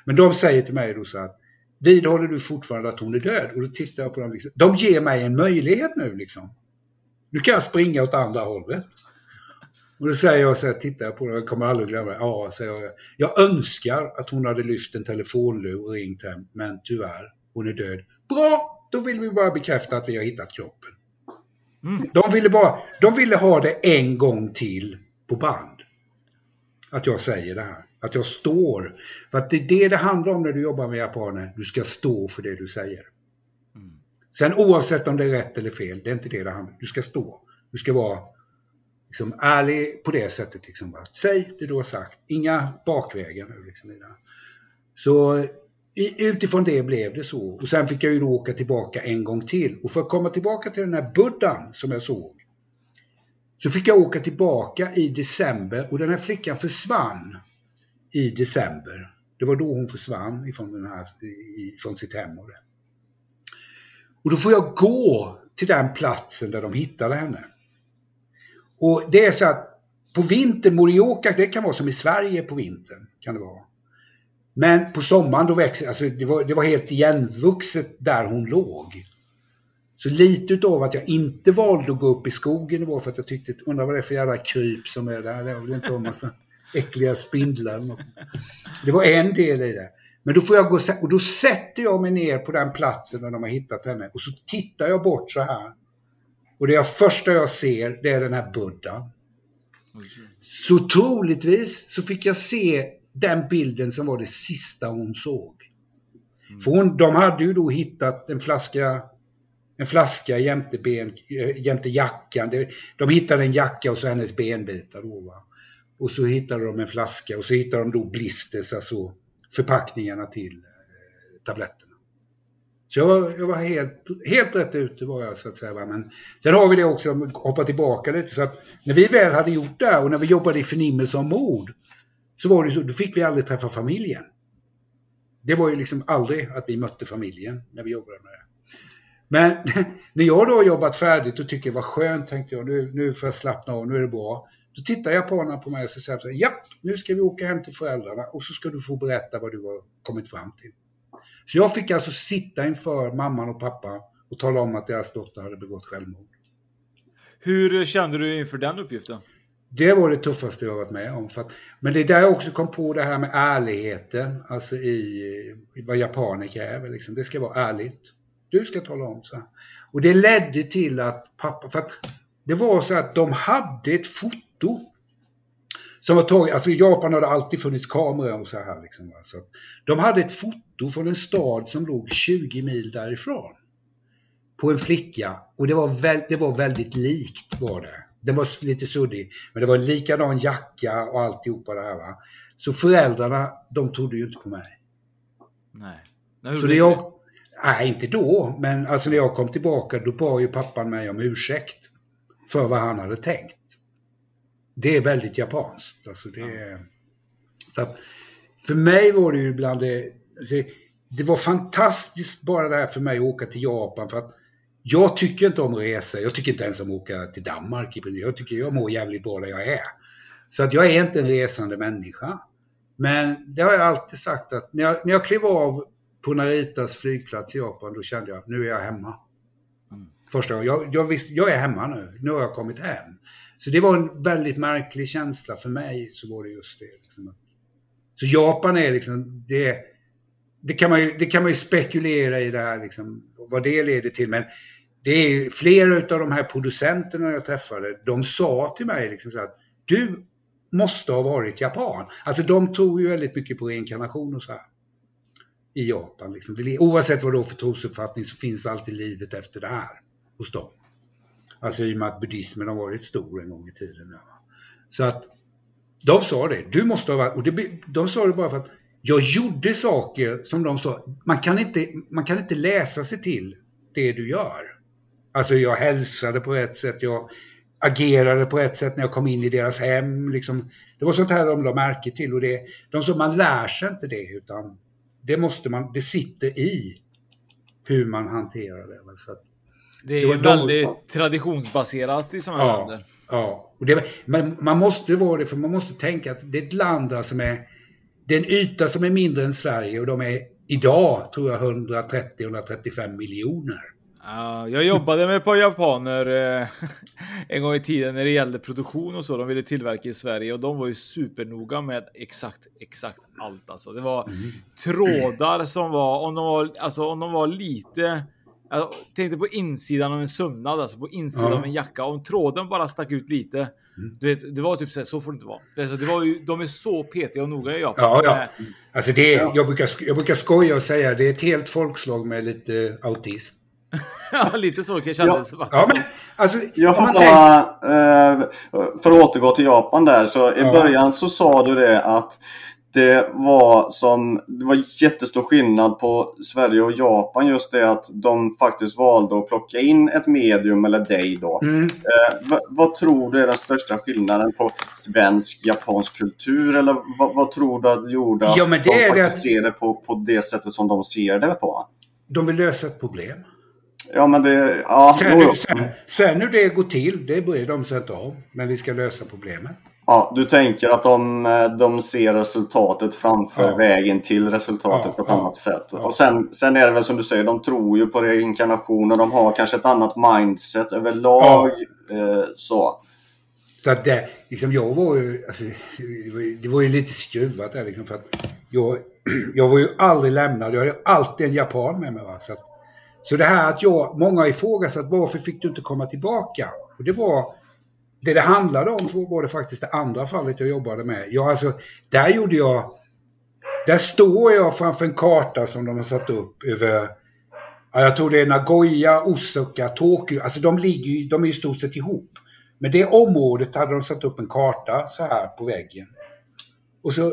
Men de säger till mig då så att vidhåller du fortfarande att hon är död? Och då tittar jag på dem. Liksom. De ger mig en möjlighet nu liksom. Nu kan jag springa åt andra hållet. Och då säger jag så här, tittar jag på dem, jag kommer aldrig glömma det. Ja, säger jag. Jag önskar att hon hade lyft en telefonlur och ringt hem, men tyvärr, hon är död. Bra! Då vill vi bara bekräfta att vi har hittat kroppen. Mm. De, ville bara, de ville ha det en gång till på band. Att jag säger det här. Att jag står. För att det är det det handlar om när du jobbar med japaner. Du ska stå för det du säger. Sen oavsett om det är rätt eller fel, det är inte det det handlar om. Du ska stå. Du ska vara liksom, ärlig på det sättet. Liksom, att säg det du har sagt. Inga bakvägar nu. Liksom, så utifrån det blev det så. Och sen fick jag ju då åka tillbaka en gång till. Och för att komma tillbaka till den här buddhan som jag såg. Så fick jag åka tillbaka i december och den här flickan försvann i december. Det var då hon försvann ifrån, den här, ifrån sitt hem. Och, det och då får jag gå till den platsen där de hittade henne. Och det är så att på vintern, Morioka, det kan vara som i Sverige på vintern. kan det vara. Men på sommaren då växer, alltså det var, det var helt igenvuxet där hon låg. Så lite utav att jag inte valde att gå upp i skogen var för att jag tyckte, undrar vad det är för jävla kryp som är där. Det vill inte ha en massa äckliga spindlar. Det var en del i det. Men då får jag gå och då sätter jag mig ner på den platsen där de har hittat henne och så tittar jag bort så här. Och det första jag ser, det är den här buddhan. Så troligtvis så fick jag se den bilden som var det sista hon såg. Mm. För hon, de hade ju då hittat en flaska, en flaska jämte, ben, eh, jämte jackan. De hittade en jacka och så hennes benbitar. Då, va? Och så hittade de en flaska och så hittade de då blisters, alltså förpackningarna till eh, tabletterna. Så jag var, jag var, helt, helt rätt ute var jag så att säga. Va? Men sen har vi det också, hoppa tillbaka lite, så att när vi väl hade gjort det och när vi jobbade i förnimmelse om mord så var det så, då fick vi aldrig träffa familjen. Det var ju liksom aldrig att vi mötte familjen när vi jobbade med det. Men (laughs) när jag då har jobbat färdigt och tycker det var skönt, tänkte jag, nu, nu får jag slappna av, nu är det bra. Då tittar japanerna på mig och säger så ja, nu ska vi åka hem till föräldrarna och så ska du få berätta vad du har kommit fram till. Så jag fick alltså sitta inför mamman och pappa och tala om att deras dotter hade begått självmord. Hur kände du inför den uppgiften? Det var det tuffaste jag varit med om. För att, men det är där jag också kom på det här med ärligheten, alltså i, i vad japaner kräver. Liksom. Det ska vara ärligt. Du ska tala om så här. Och det ledde till att pappa, för att det var så att de hade ett foto som var taget, alltså i Japan har det alltid funnits kameror och så här liksom. Så de hade ett foto från en stad som låg 20 mil därifrån. På en flicka och det var, väl, det var väldigt likt var det. Den var lite suddig, men det var likadan jacka och alltihopa det här va. Så föräldrarna, de trodde ju inte på mig. Nej. När så det jag, nej, inte då, men alltså när jag kom tillbaka då bad ju pappan mig om ursäkt för vad han hade tänkt. Det är väldigt japanskt. Alltså det, ja. så att, för mig var det ju bland det, alltså, det var fantastiskt bara det här för mig att åka till Japan för att jag tycker inte om att resa. Jag tycker inte ens om att åka till Danmark. Jag tycker jag mår jävligt bra där jag är. Så att jag är inte en resande människa. Men det har jag alltid sagt att när jag, när jag klev av på Naritas flygplats i Japan, då kände jag nu är jag hemma. Mm. Första gången. Jag, jag, visste, jag är hemma nu. Nu har jag kommit hem. Så det var en väldigt märklig känsla för mig. Så var det just det. Liksom så Japan är liksom, det, det, kan man ju, det kan man ju spekulera i det här, liksom, vad det leder till. Men det är flera av de här producenterna jag träffade, de sa till mig liksom så att du måste ha varit japan. Alltså de tror ju väldigt mycket på reinkarnation och så här. I Japan. Liksom. Oavsett vad du har för trosuppfattning så finns alltid livet efter det här hos dem. Alltså i och med att buddhismen har varit stor en gång i tiden. Så att de sa det, du måste ha varit, och det, de sa det bara för att jag gjorde saker som de sa, man kan, inte, man kan inte läsa sig till det du gör. Alltså jag hälsade på ett sätt, jag agerade på ett sätt när jag kom in i deras hem. Liksom. Det var sånt här de la märke till och det, de sa man lär sig inte det utan det måste man, det sitter i hur man hanterar det. Så att, det är det väldigt de, traditionsbaserat i sådana ja, länder. Ja, och det, men man måste vara det för man måste tänka att det är ett land som är det är en yta som är mindre än Sverige och de är idag, tror jag, 130-135 miljoner. Uh, jag jobbade med ett par japaner eh, (laughs) en gång i tiden när det gällde produktion och så. De ville tillverka i Sverige och de var ju supernoga med exakt, exakt allt. Alltså. Det var mm. trådar som var, om de var, alltså, om de var lite jag tänkte på insidan av en sömnad, alltså på insidan ja. av en jacka. Om tråden bara stack ut lite. Mm. Du vet, det var typ så här, så får det inte vara. Alltså, det var ju, de är så petiga och noga i Japan. Ja, ja. Alltså det är, jag, brukar, jag brukar skoja och säga det är ett helt folkslag med lite autism. (laughs) ja, lite så kan kändes ja. ja, men alltså, Jag får bara, eh, för att återgå till Japan där, så i ja. början så sa du det att det var som det var jättestor skillnad på Sverige och Japan just det att de faktiskt valde att plocka in ett medium eller dig då. Mm. Eh, vad tror du är den största skillnaden på svensk japansk kultur eller vad, tror du att gjorde att ja, men det de faktiskt det... ser det på, på det sättet som de ser det på? De vill lösa ett problem. Ja, men det... Ja, sen, nu, sen, sen hur det går till, det bryr de sig inte om. Men vi ska lösa problemet. Ja, du tänker att de, eh, de ser resultatet framför ja. vägen till resultatet ja, på ett ja, annat sätt. Och sen, sen är det väl som du säger, de tror ju på reinkarnation och de har kanske ett annat mindset överlag. Eh, så. Så att det, liksom jag var ju, alltså, det var ju lite skruvat där liksom för att jag, (clears throat) jag var ju aldrig lämnad, jag hade alltid en japan med mig. Va? Så, att, så det här att jag, många har ifrågasatt varför fick du inte komma tillbaka? Och det var det det handlade om var det faktiskt det andra fallet jag jobbade med. Jag, alltså, där gjorde jag... Där står jag framför en karta som de har satt upp över... Ja, jag tror det är Nagoya, Osaka, Tokyo. Alltså de ligger ju, de är i stort sett ihop. Men det området hade de satt upp en karta så här på väggen. Och så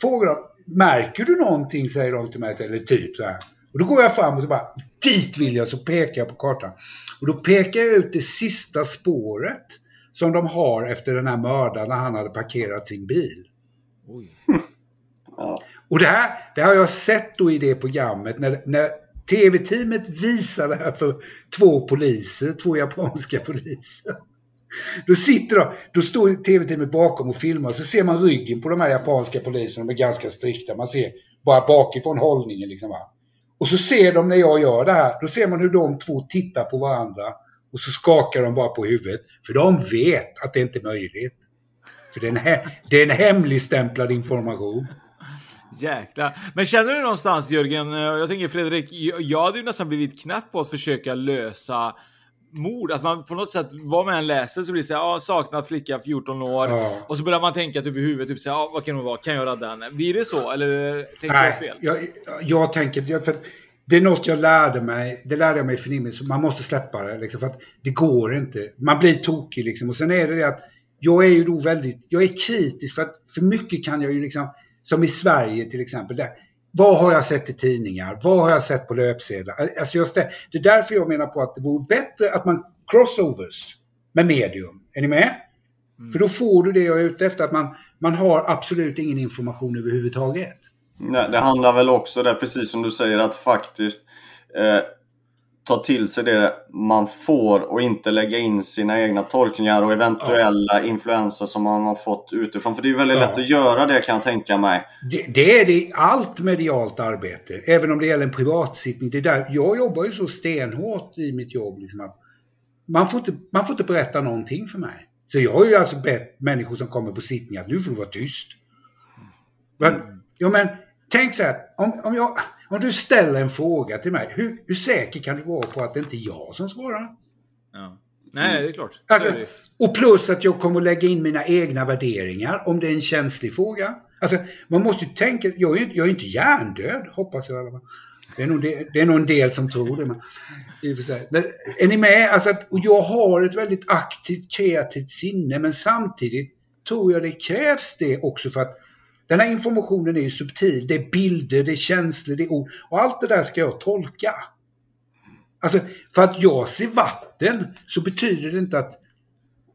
frågar de, märker du någonting? Säger de till mig, eller typ så här. Och då går jag fram och så bara, dit vill jag, så pekar jag på kartan. Och då pekar jag ut det sista spåret som de har efter den här mördaren när han hade parkerat sin bil. (laughs) Och det här, det har jag sett då i det programmet när, när tv-teamet visar det här för två poliser, två japanska poliser. Då sitter de, då står tv-teamet bakom och filmar och så ser man ryggen på de här japanska poliserna, de är ganska strikta. Man ser bara bakifrån hållningen liksom. Va? Och så ser de när jag gör det här, då ser man hur de två tittar på varandra och så skakar de bara på huvudet. För de vet att det inte är möjligt. För det är en, det är en hemligstämplad information. Jäklar. Men känner du någonstans Jörgen, eh, jag tänker Fredrik, jag hade ju nästan blivit knäpp på att försöka lösa mord. Att man på något sätt, vad man än läser så blir det så här, ah, saknad flicka 14 år. Ja. Och så börjar man tänka typ i huvudet, typ så här, ah, vad kan hon vara, kan jag rädda henne? Blir det så? Eller tänker Nej, jag fel? Jag, jag tänker, för det är något jag lärde mig, det lärde jag mig i förnimmelsen, man måste släppa det liksom, för att det går inte. Man blir tokig liksom och sen är det det att jag är ju då väldigt, jag är kritisk för att för mycket kan jag ju liksom, som i Sverige till exempel, där, vad har jag sett i tidningar? Vad har jag sett på löpsedlar? Alltså just det, det är därför jag menar på att det vore bättre att man crossovers med medium. Är ni med? Mm. För då får du det jag är ute efter, att man, man har absolut ingen information överhuvudtaget. Nej, det handlar väl också där, precis som du säger, att faktiskt eh, ta till sig det man får och inte lägga in sina egna tolkningar och eventuella ja. influenser som man har fått utifrån. För det är väldigt ja. lätt att göra det kan jag tänka mig. Det, det, är det i allt medialt arbete, även om det gäller en privatsittning. Det där, jag jobbar ju så stenhårt i mitt jobb. Liksom att man, får inte, man får inte berätta någonting för mig. Så jag har ju alltså bett människor som kommer på sittning att nu får du vara tyst. Mm. Ja men tänk så här, om, om jag... Om du ställer en fråga till mig, hur, hur säker kan du vara på att det inte är jag som svarar? Ja. Nej, det är klart. Alltså, och plus att jag kommer att lägga in mina egna värderingar om det är en känslig fråga. Alltså, man måste ju tänka, jag är ju jag är inte hjärndöd, hoppas jag i alla fall. Det är, nog det, det är nog en del som tror det. Men, i och men är ni med? Alltså, att, och jag har ett väldigt aktivt kreativt sinne men samtidigt tror jag det krävs det också för att den här informationen är ju subtil. Det är bilder, det är känslor, det är ord. Och allt det där ska jag tolka. Alltså, för att jag ser vatten så betyder det inte att...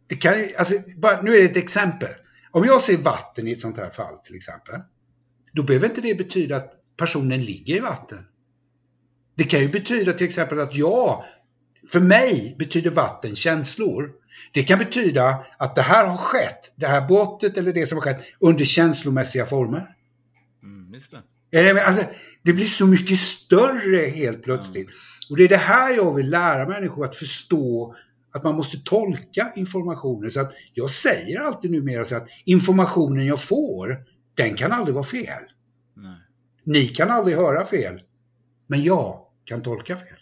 Det kan, ju- alltså, bara, nu är det ett exempel. Om jag ser vatten i ett sånt här fall till exempel. Då behöver inte det betyda att personen ligger i vatten. Det kan ju betyda till exempel att jag, för mig betyder vatten känslor. Det kan betyda att det här har skett, det här brottet eller det som har skett under känslomässiga former. Mm, just det. Alltså, det blir så mycket större helt plötsligt. Och det är det här jag vill lära människor att förstå att man måste tolka informationen. Så att jag säger alltid numera så att informationen jag får, den kan aldrig vara fel. Nej. Ni kan aldrig höra fel. Men jag kan tolka fel.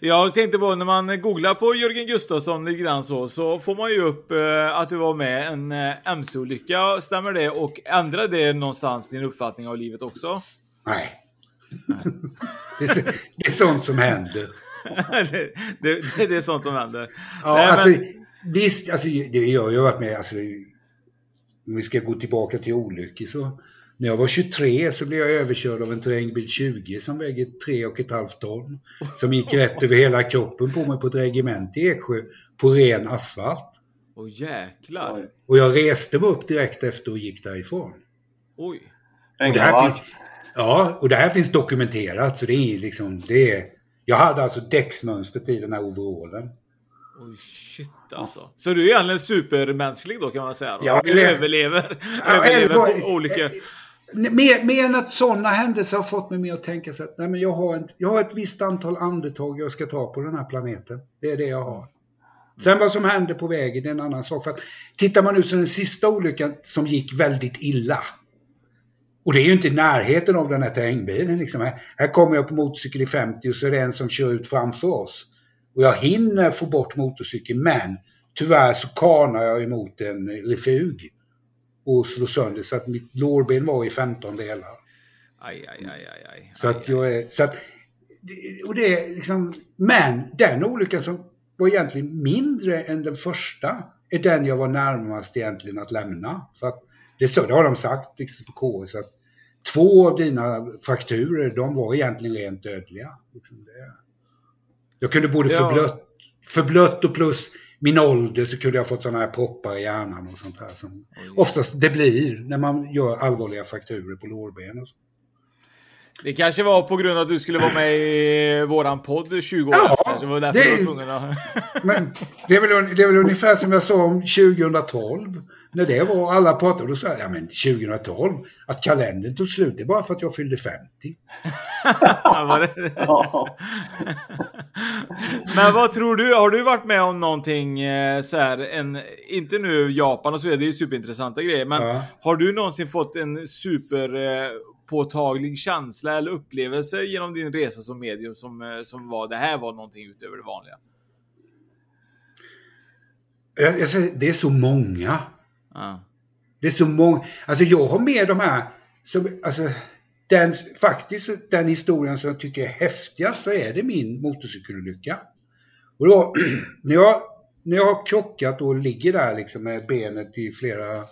Jag tänkte på när man googlar på Jörgen Gustafsson lite grann så, så får man ju upp eh, att du var med i en eh, MC-olycka. Stämmer det? Och ändrar det någonstans din uppfattning av livet också? Nej. det, är, det är sånt som händer. (laughs) det, det, det, är sånt som händer. Ja, Nej, men- alltså, visst, alltså, det, jag har ju varit med, alltså, om vi ska gå tillbaka till olyckor så när jag var 23 så blev jag överkörd av en terrängbil 20 som väger 3,5 ton. Som gick rätt över hela kroppen på mig på ett regemente i Eksjö på ren asfalt. Åh jäklar. Och jag reste mig upp direkt efter och gick därifrån. Oj. Och det, här finns, ja, och det här finns dokumenterat så det är liksom, det är, jag hade alltså däcksmönstret i den här overallen. Oj shit alltså. Så du är egentligen supermänsklig då kan man säga? Då. Ja, du eller- överlever, Ja, överlever eller- på olika... Mer, mer än att sådana händelser har fått mig med att tänka så att nej, men jag, har ett, jag har ett visst antal andetag jag ska ta på den här planeten. Det är det jag har. Sen vad som hände på vägen är en annan sak. För att, tittar man nu så den sista olyckan som gick väldigt illa. Och det är ju inte i närheten av den här terrängbilen. Liksom. Här, här kommer jag på motorcykel i 50 och så är det en som kör ut framför oss. Och jag hinner få bort motorcykeln men tyvärr så kanar jag emot en refug. Och slår sönder så att mitt lårben var i 15 delar. Aj, aj, aj, aj, aj. Så att jag är... Så att, och det är liksom, men den olyckan som var egentligen mindre än den första är den jag var närmast egentligen att lämna. För att det, är så, det har de sagt liksom på KS att två av dina frakturer de var egentligen rent dödliga. Liksom det. Jag kunde både Ja. förblött, förblött och plus min ålder så kunde jag fått sådana här proppar i hjärnan och sånt här som oftast det blir när man gör allvarliga frakturer på lårben. Och så. Det kanske var på grund av att du skulle vara med i våran podd 20 år Ja. Det var därför det- du var tvungen att... (laughs) Men det är, väl, det är väl ungefär som jag sa om 2012. När det var, alla pratade, då sa jag, ja men 2012, att kalendern tog slut, det är bara för att jag fyllde 50. (laughs) Var det- Ja. (laughs) Men vad tror du? Har du varit med om någonting eh, så här, en, inte nu Japan och så vidare, det är ju superintressanta grejer, men Ja. har du någonsin fått en super påtaglig känsla eller upplevelse genom din resa som medium som, eh, som var det här var någonting utöver det vanliga? Jag, jag säger, det är så många. Ja. Det är så många. Alltså jag har med de här, som, alltså, den, faktiskt den historien som jag tycker är häftigast så är det min motorcykelolycka. Och då, (clears throat) när jag, när jag har krockat och ligger där liksom med benet i flera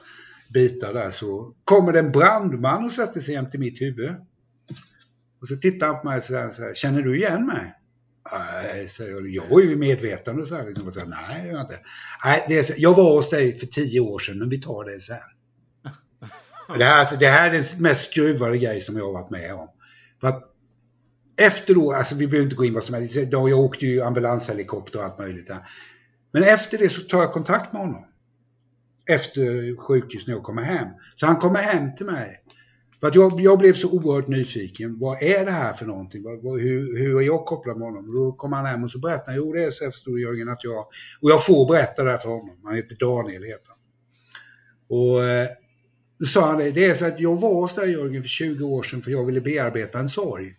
bitar där så kommer det en brandman och sätter sig jämte mitt huvud. Och så tittar han på mig och säger så här, känner du igen mig? Nej, säger jag. Jag var ju i medvetande så här. Liksom, och så här Nej, jag inte. Nej, det är, jag var hos dig för tio år sedan, men vi tar det sen. (laughs) Det här, alltså, det här är den mest skruvade grej som jag har varit med om. För att efter då, alltså vi behöver inte gå in vad som helst. Jag åkte ju ambulanshelikopter och allt möjligt där. Men efter det så tar jag kontakt med honom. Efter sjukhus när jag kommer hem. Så han kommer hem till mig. För att jag, jag blev så oerhört nyfiken. Vad är det här för någonting? Vad, vad, hur, hur är jag kopplad med honom? Då kom han hem och så berättade han. Jo, det är så förstår Jörgen att jag... Och jag får berätta det här för honom. Han heter Daniel heter han. Och eh, Då sa han det, det är så att jag var hos dig Jörgen för 20 år sedan för jag ville bearbeta en sorg.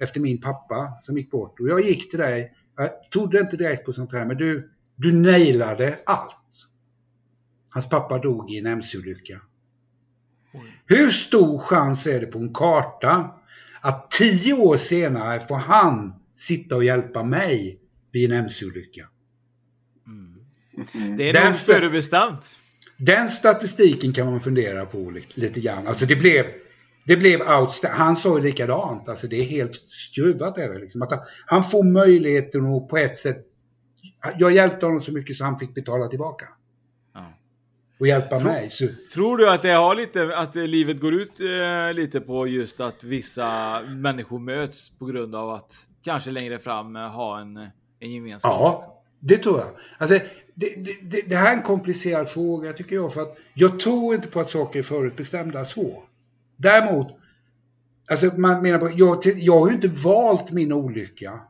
Efter min pappa som gick bort. Och jag gick till dig, jag trodde inte direkt på sånt här, men du, du nailade allt. Hans pappa dog i en mc-olycka. Hur stor chans är det på en karta att tio år senare får han sitta och hjälpa mig vid en mc-olycka? Mm. Det är Den nog sta- förbestämt. Den statistiken kan man fundera på lite, lite grann. Alltså det blev, det blev outstanding. Han sa ju likadant. Alltså det är helt skruvat är det liksom. Att han, han får möjligheten att på ett sätt... Jag hjälpte honom så mycket så han fick betala tillbaka. Och hjälpa Tror- mig. Så, Tror du att det har lite, att livet går ut eh, lite på just att vissa människor möts på grund av att kanske längre fram eh, ha en, en gemenskap? Ja, det tror jag. Alltså, det, det, det, det här är en komplicerad fråga tycker jag. För att jag tror inte på att saker är förutbestämda så. Däremot, alltså man menar på, jag, jag har ju inte valt min olycka.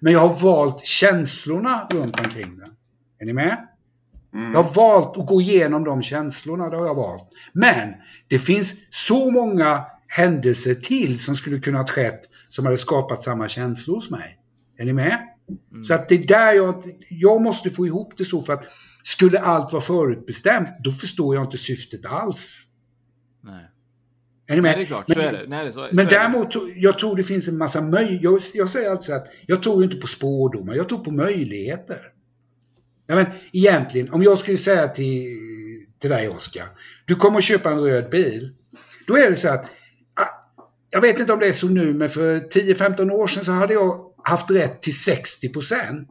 Men jag har valt känslorna runt omkring den. Är ni med? Jag har valt att gå igenom de känslorna, det har jag valt. Men det finns så många händelser till som skulle kunnat skett som hade skapat samma känslor hos mig. Är ni med? Så att det är där jag Jag måste få ihop det så för att skulle allt vara förutbestämt, då förstår jag inte syftet alls. Nej. Är ni med? Nej, det är klart. Men- så är det. Nej, det så, så är men det. däremot, tro- jag tror det finns en massa möjligheter. Jag, jag säger alltså att jag tror inte på spårdomar, jag tror på möjligheter. Ja, men egentligen, om jag skulle säga till, till dig Oskar, du kommer att köpa en röd bil. Då är det så att, ah, jag vet inte om det är så nu, men för 10-15 år sedan så hade jag haft rätt till 60%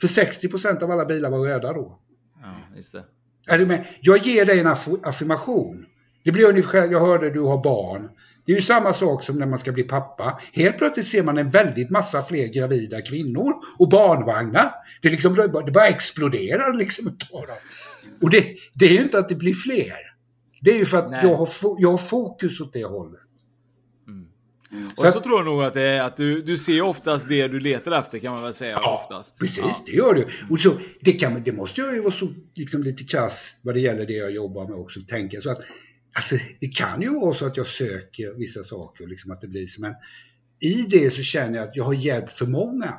För 60% av alla bilar var röda då. Ja, just det. Är du med? Jag ger dig en aff- affirmation. Det blir ungefär, jag hörde du har barn. Det är ju samma sak som när man ska bli pappa. Helt plötsligt ser man en väldigt massa fler gravida kvinnor och barnvagnar. Det, liksom, det bara exploderar liksom. Och det, det är ju inte att det blir fler. Det är ju för att Nej. jag har, jag har fokus åt det hållet. Och Så så, att- tror jag nog att, det att du, du ser oftast det du letar efter kan man väl säga. oftast. Precis, Ja. det gör du. Och så, det, kan, det måste jag ju vara så liksom, lite krass vad det gäller det jag jobbar med också. Tänka så att, alltså, det kan ju vara så att jag söker vissa saker, liksom att det blir så. Men i det så känner jag att jag har hjälpt för många.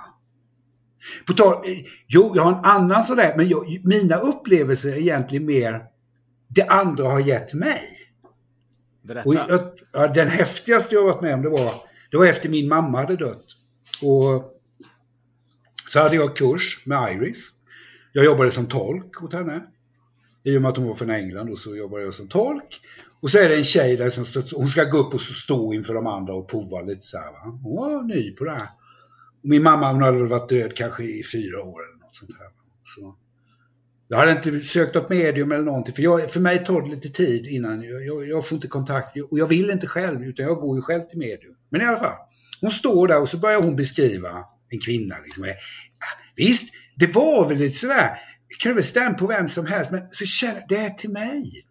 På tal, jo, jag har en annan sådär, men jag, mina upplevelser är egentligen mer det andra har gett mig. Berätta. Och jag, ja, den häftigaste jag varit med om det var, det var efter min mamma hade dött. Och så hade jag kurs med Iris. Jag jobbade som tolk åt henne. I och med att hon var från England och så jobbade jag som tolk. Och så är det en tjej där som stå- hon ska gå upp och stå inför de andra och prova lite så här. Va? Hon var ny på det här. Och min mamma hon hade väl varit död kanske i fyra år eller något sånt här. Så. Jag hade inte sökt något medium eller någonting, för, jag, för mig tar det lite tid innan. Jag, jag, jag får inte kontakt och jag vill inte själv, utan jag går ju själv till medium. Men i alla fall, hon står där och så börjar hon beskriva en kvinna. Liksom. Eh, ah, visst, det var väl lite sådär, det kunde väl stämma på vem som helst, men så känner det är till mig.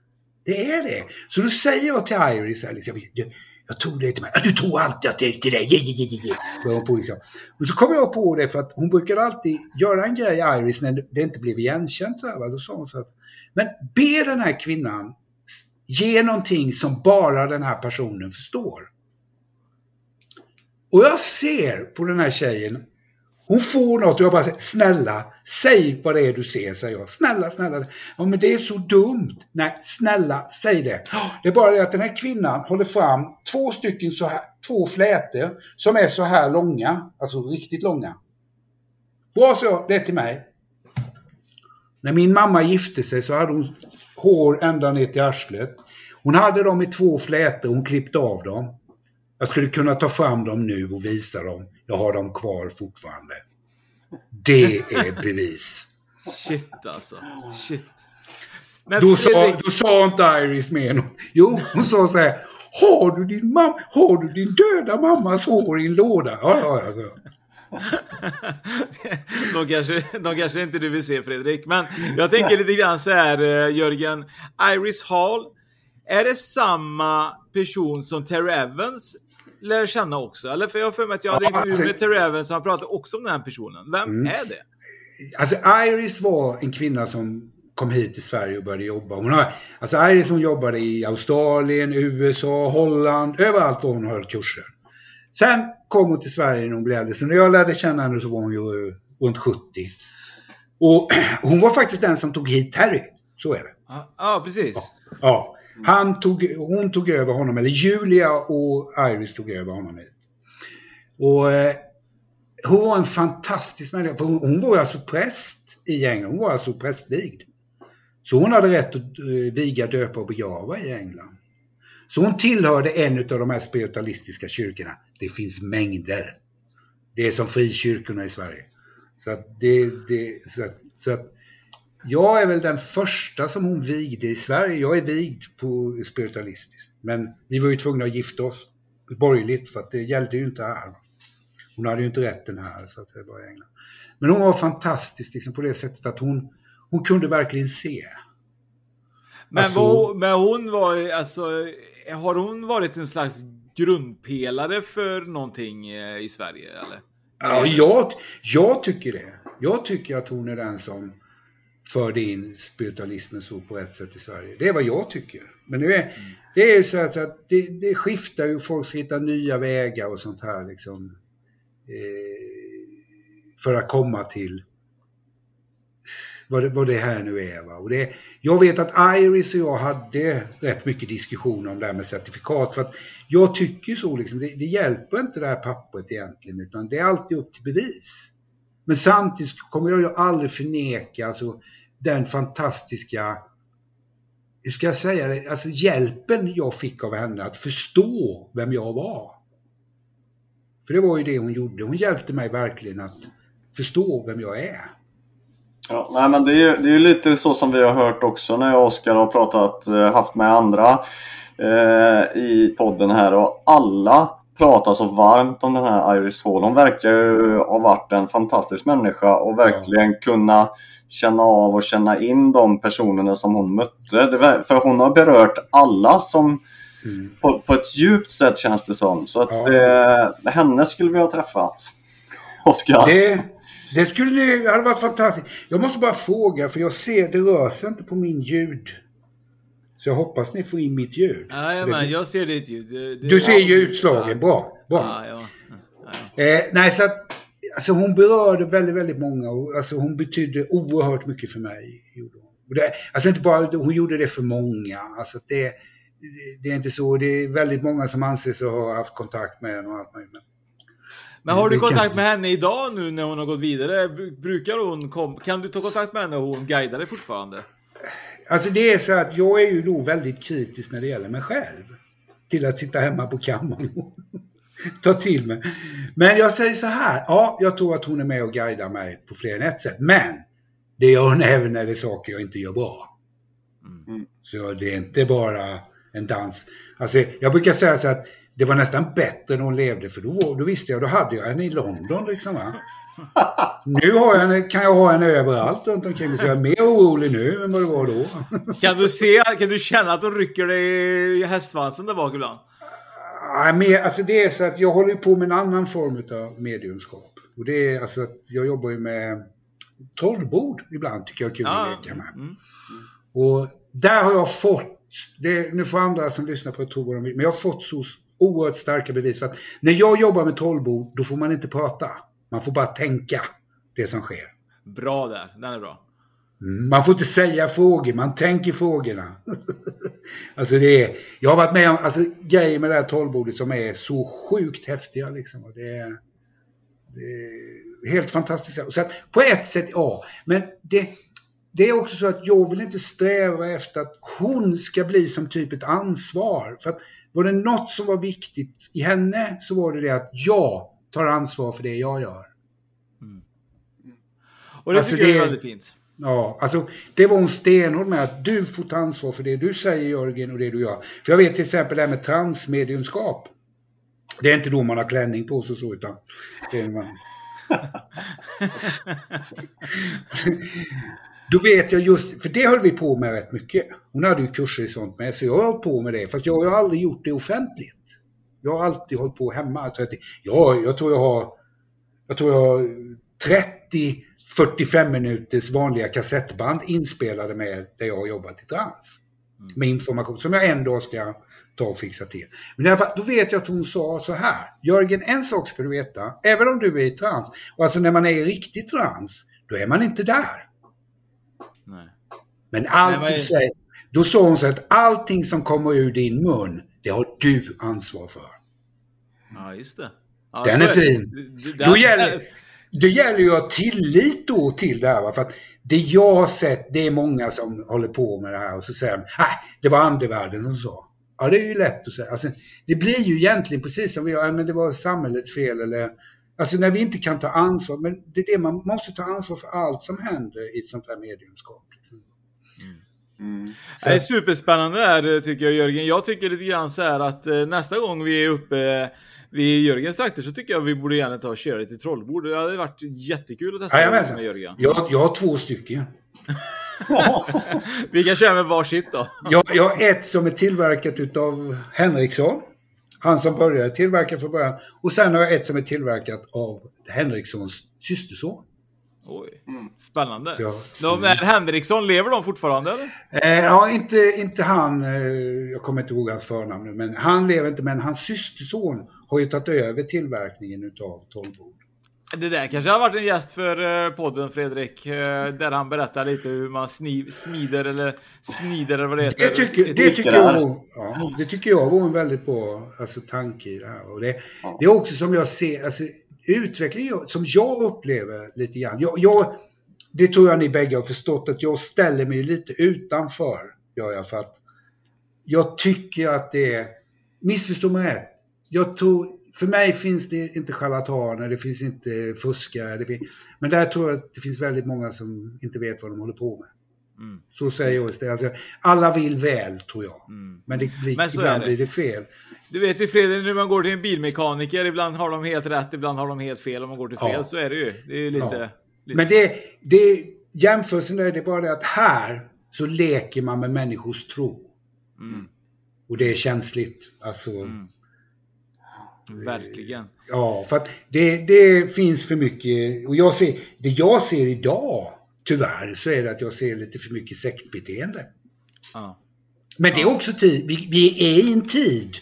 Det är det. Så då säger jag till Iris, liksom, jag, jag tog det till mig. Du tror alltid att det är till dig. Je, je, je, je, på, liksom. Och så kom jag på det för att hon brukade alltid göra en grej, Iris, när det inte blev igenkänt. Så här, va? Då sa hon så att, men be den här kvinnan ge någonting som bara den här personen förstår. Och jag ser på den här tjejen, hon får något och jag bara snälla, säg vad det är du ser, säger jag. Snälla, snälla. Ja, men det är så dumt. Nej, snälla, säg det. Det är bara det att den här kvinnan håller fram två stycken så här, två flätor som är så här långa, alltså riktigt långa. Bra så, det är till mig. När min mamma gifte sig så hade hon hår ända ner till arslet. Hon hade dem i två flätor, hon klippte av dem. Jag skulle kunna ta fram dem nu och visa dem. Jag har dem kvar fortfarande. Det är bevis. Shit alltså. Shit. Men Då sa, Fredrik, då sa inte Iris mer något. Jo, hon sa så här. Har du din, mam har du din döda mammas hår i en låda? Ja, ja, alltså. (laughs) de, kanske, de kanske inte du vill se Fredrik. Men jag tänker lite grann så här eh, Jörgen. Iris Hall. Är det samma person som Terry Evans lär känna också? Eller för jag har för mig att jag hade Ja, intervju alltså- med Terry Evans han pratade också om den här personen. Vem Mm. är det? Alltså Iris var en kvinna som kom hit till Sverige och började jobba. Hon har, alltså Iris hon jobbade i Australien, USA, Holland, överallt var hon höll kurser. Sen kom hon till Sverige när hon blev äldre. Så när jag lärde känna henne så var hon ju runt 70. Och (clears throat) hon var faktiskt den som tog hit Terry. Så är det. Ja, ah, precis. Ja. ja. Han tog, hon tog över honom, eller Julia och Iris tog över honom hit. Och eh, hon var en fantastisk människa. För hon, hon var alltså präst i England. Hon var alltså prästvigd. Så hon hade rätt att eh, viga, döpa och begrava i England. Så hon tillhörde en av de här spiritualistiska kyrkorna. Det finns mängder. Det är som frikyrkorna i Sverige. Så att det, det så att, så att jag är väl den första som hon vigde i Sverige. Jag är vigd på spiritualistiskt. Men vi var ju tvungna att gifta oss borgerligt för att det gällde ju inte här. Hon hade ju inte rätten här så att det var i England. Men hon var fantastisk liksom, på det sättet att hon, hon kunde verkligen se. Men, alltså, var, men hon var alltså, har hon varit en slags grundpelare för någonting eh, i Sverige eller? Ja, jag, jag tycker det. Jag tycker att hon är den som förde in spiritualismen så på rätt sätt i Sverige. Det är vad jag tycker. Men nu är, mm. det är så att, det, det skiftar ju, folk ska hitta nya vägar och sånt här liksom. Eh, för att komma till vad det, vad det här nu är. Va? Och det, jag vet att Iris och jag hade rätt mycket diskussioner om det här med certifikat. För att jag tycker så, liksom, det, det hjälper inte det här pappret egentligen, utan det är alltid upp till bevis. Men samtidigt kommer jag ju aldrig förneka alltså, den fantastiska, hur ska jag säga det, alltså hjälpen jag fick av henne att förstå vem jag var. För det var ju det hon gjorde. Hon hjälpte mig verkligen att förstå vem jag är. Ja, nej, men det är ju det är lite så som vi har hört också när jag och Oskar har pratat, eh, haft med andra eh, i podden här och alla pratar så varmt om den här Iris Hall. Hon verkar ju ha varit en fantastisk människa och verkligen kunna känna av och känna in de personerna som hon mötte. för hon har berört alla som mm. på, på, ett djupt sätt känns det som. Så att ja. eh, henne skulle vi ha träffat. Oskar. Det, det skulle det hade varit fantastiskt. Jag måste bara fråga, för jag ser, det rör sig inte på min ljud. Så jag hoppas ni får in mitt ljud. Ja, men jag ser ditt ljud. Det, det, du ser ju utslagen, bra. bra. Ja, ja. Ja, eh, nej, så att alltså hon berörde väldigt, väldigt många och alltså hon betydde oerhört mycket för mig. Och det, alltså inte bara, hon gjorde det för många. Alltså det, det är inte så, det är väldigt många som anser sig ha haft kontakt med henne och allt möjligt. Men har du kontakt med henne idag nu när hon har gått vidare? Brukar hon kom, Kan du ta kontakt med henne och hon guidar dig fortfarande? Alltså det är så att jag är ju då väldigt kritisk när det gäller mig själv. Till att sitta hemma på kammaren och (laughs) ta till mig. Men jag säger så här, ja, jag tror att hon är med och guidar mig på fler än ett sätt. Men det gör hon även när det är saker jag inte gör bra. Mm. Så det är inte bara en dans. Alltså, jag brukar säga så att det var nästan bättre när hon levde för då, då visste jag, då hade jag henne i London liksom. Va? Nu jag kan jag ha henne överallt runt omkring mig så jag är mer orolig nu än vad det var då. (laughs) Kan du se, kan du känna att hon rycker dig i hästsvansen där bak ibland? Nej, mer, alltså det är så att jag håller på med en annan form av mediumskap. Och det är alltså att jag jobbar ju med trollbord ibland tycker jag är kul ja. att leka med. Mm. Och där har jag fått, det, nu får andra som lyssnar på tro vad de vill, men jag har fått så oerhört starka bevis för att när jag jobbar med trollbord, då får man inte prata. Man får bara tänka det som sker. Bra där, den är bra. Mm, man får inte säga frågor, man tänker frågorna. (laughs) alltså det är, jag har varit med om alltså, grejer med det här trollbordet som är så sjukt häftiga. Liksom. Det, är, det är helt fantastiskt. Så att, på ett sätt, ja. Men det, det är också så att jag vill inte sträva efter att hon ska bli som typ ett ansvar. För att var det något som var viktigt i henne så var det det att jag tar ansvar för det jag gör. Mm. Och det alltså tycker det, jag är väldigt fint. Ja, alltså det var hon stenhård med att du får ta ansvar för det du säger Jörgen och det du gör. För jag vet till exempel det här med transmediumskap. Det är inte då man har klänning på sig så utan det är man... (laughs) Då vet jag just, för det höll vi på med rätt mycket. Hon hade ju kurser i sånt med, så jag har hållit på med det. Fast jag har aldrig gjort det offentligt. Jag har alltid hållit på hemma. Så att, ja, jag tror jag har, jag tror jag har 30 45 minuters vanliga kassettband inspelade med där jag har jobbat i trans. Med information som jag en dag ska ta och fixa till. Men i alla fall, då vet jag att hon sa så här. Jörgen, en sak ska du veta. Även om du är i trans, och alltså när man är i riktig trans, då är man inte där. Nej. Men allt Nej, men- du säger, då sa hon så att allting som kommer ur din mun, det har du ansvar för. Ja, just det. Ja, Den är fin. Det- Då gäller, det gäller ju att ha tillit då till det här. Va? För att det jag har sett, det är många som håller på med det här och så säger de, nej, det var andevärlden som sa. Ja, det är ju lätt att säga. Alltså, det blir ju egentligen precis som vi gör, men det var samhällets fel eller Alltså när vi inte kan ta ansvar, men det är det man måste ta ansvar för allt som händer i ett sånt här mediumskap. Liksom. Mm. Så Det är superspännande det här tycker jag Jörgen. Jag tycker lite grann så här att eh, nästa gång vi är uppe eh, vid Jörgens trakter så tycker jag vi borde gärna ta och köra lite trollbord. Det hade varit jättekul att testa Jajamensan. med Jörgen. Jag, jag har två stycken. (laughs) Vi kan köra med varsitt då. Jag, jag har ett som är tillverkat utav Henriksson. Han som började tillverka från början. Och sen har jag ett som är tillverkat av Henrikssons systerson. Oj, spännande. Så jag- De där Henriksson, lever de fortfarande eller? Eh, ja, inte, inte han, eh, jag kommer inte ihåg hans förnamn nu, men han lever inte, men hans systerson har ju tagit över tillverkningen utav tolvbord. Det där kanske har varit en gäst för eh, podden Fredrik. eh, Där han berättar lite hur man sni, smider eller snider eller vad det heter. Det tycker, det, tycker jag var, ja, det tycker jag var en väldigt bra alltså, tanke i det här. Och det, det är också som jag ser, alltså, utveckling som jag upplever lite grann. Jag, jag, det tror jag ni bägge har förstått att jag ställer mig lite utanför. Gör jag för att jag tycker att det är, missförstå mig rätt. Jag tror, för mig finns det inte charlataner, det finns inte fuskare. Det finns, men där tror jag att det finns väldigt många som inte vet vad de håller på med. Mm. Så säger jag istället. Alltså, alla vill väl, tror jag. Mm. Men, det blir, Men ibland är det. blir det fel. Du vet ju Fredrik, när man går till en bilmekaniker, ibland har de helt rätt, ibland har de helt fel. Om man går till fel Ja. så är det ju. Det är ju lite... Ja. lite Men det, det, jämförelsen är det är bara det att här så leker man med människors tro. Mm. Och det är känsligt. Alltså, Verkligen. ja, för att det, det finns för mycket. Och jag ser, det jag ser idag, tyvärr, så är det att jag ser lite för mycket sektbeteende. Ja. Men det är också tid, vi, vi är i en tid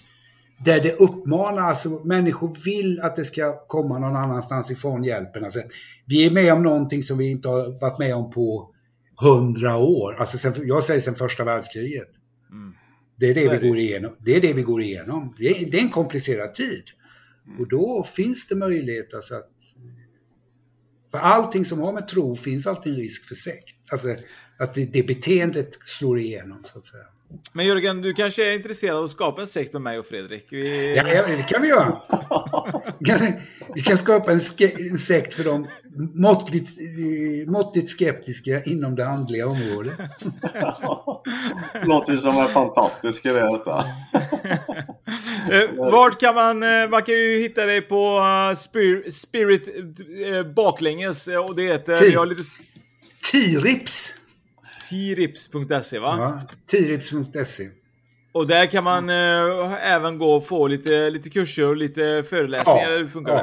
där det uppmanar, alltså människor vill att det ska komma någon annanstans ifrån hjälpen. Alltså, vi är med om någonting som vi inte har varit med om på hundra år. Alltså sen, jag säger sen första världskriget. Mm. Det är det vi går igenom. Det är det vi går igenom. Det är, det är en komplicerad tid. Och då finns det möjlighet alltså att... För allting som har med tro finns alltid en risk för sekt. Alltså att det, det beteendet slår igenom så att säga. Men Jörgen, du kanske är intresserad av att skapa en sekt med mig och Fredrik? Vi... Ja, det kan vi göra. (laughs) Vi kan, vi kan skapa en, en sekt för de måttligt, eh, måttligt skeptiska inom det andliga området. (laughs) Låter som en fantastisk idé detta. (laughs) Eh, vart kan man... eh, Man kan ju hitta dig på uh, Spirit, Spirit eh, baklänges eh, och det heter... Vi har lite... Tirips! Tirips.se va? Ja, tirips.se. Och där kan man eh, även gå och få lite, lite kurser och lite föreläsningar. Ja, Hur funkar ja.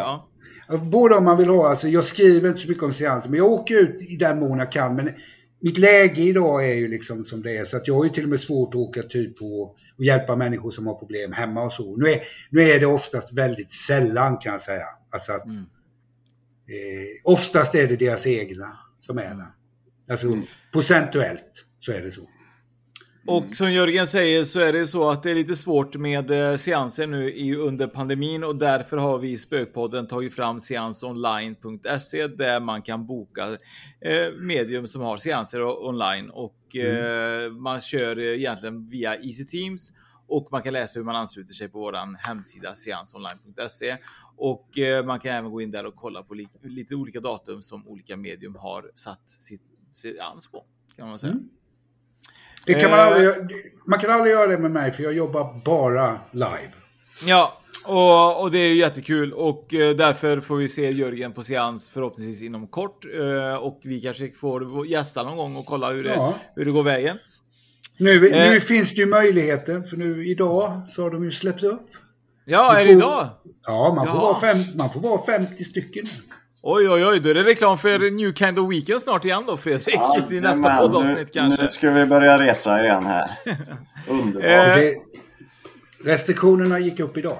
det? Ja. Både om man vill ha, alltså jag skriver inte så mycket om seanser, men jag åker ut i den mån jag kan. Men mitt läge idag är ju liksom som det är, så att jag har ju till och med svårt att åka typ på och hjälpa människor som har problem hemma och så. Nu är, nu är det oftast väldigt sällan kan jag säga. Alltså att, Mm. eh, oftast är det deras egna som är där. Alltså procentuellt så är det så. Och som Jörgen säger så är det så att det är lite svårt med eh, seanser nu under pandemin och därför har vi i Spökpodden tagit fram seansonline.se där man kan boka eh, medium som har seanser online. Och eh, man kör egentligen via Easy Teams och man kan läsa hur man ansluter sig på våran hemsida seansonline.se och man kan även gå in där och kolla på li- lite olika datum som olika medium har satt sitt seans på. Kan man säga. Det kan man, Eh. aldrig, man kan aldrig göra det med mig för jag jobbar bara live. Ja, och, och det är ju jättekul och eh, därför får vi se Jörgen på seans förhoppningsvis inom kort. Eh, och vi kanske får gästa någon gång och kolla hur det, Ja. hur det går vägen. Nu, Eh. nu finns det ju möjligheten, för nu idag så har de ju släppt upp. Ja, Du är det får- idag? Ja, man får, vara fem, man får vara 50 stycken. Oj, oj, oj. Då är det reklam för New Kind of Weekend snart igen då, Fredrik. Ja, I nästa poddavsnitt kanske. Nu ska vi börja resa igen här. (laughs) Underbart. Eh, det, restriktionerna gick upp idag.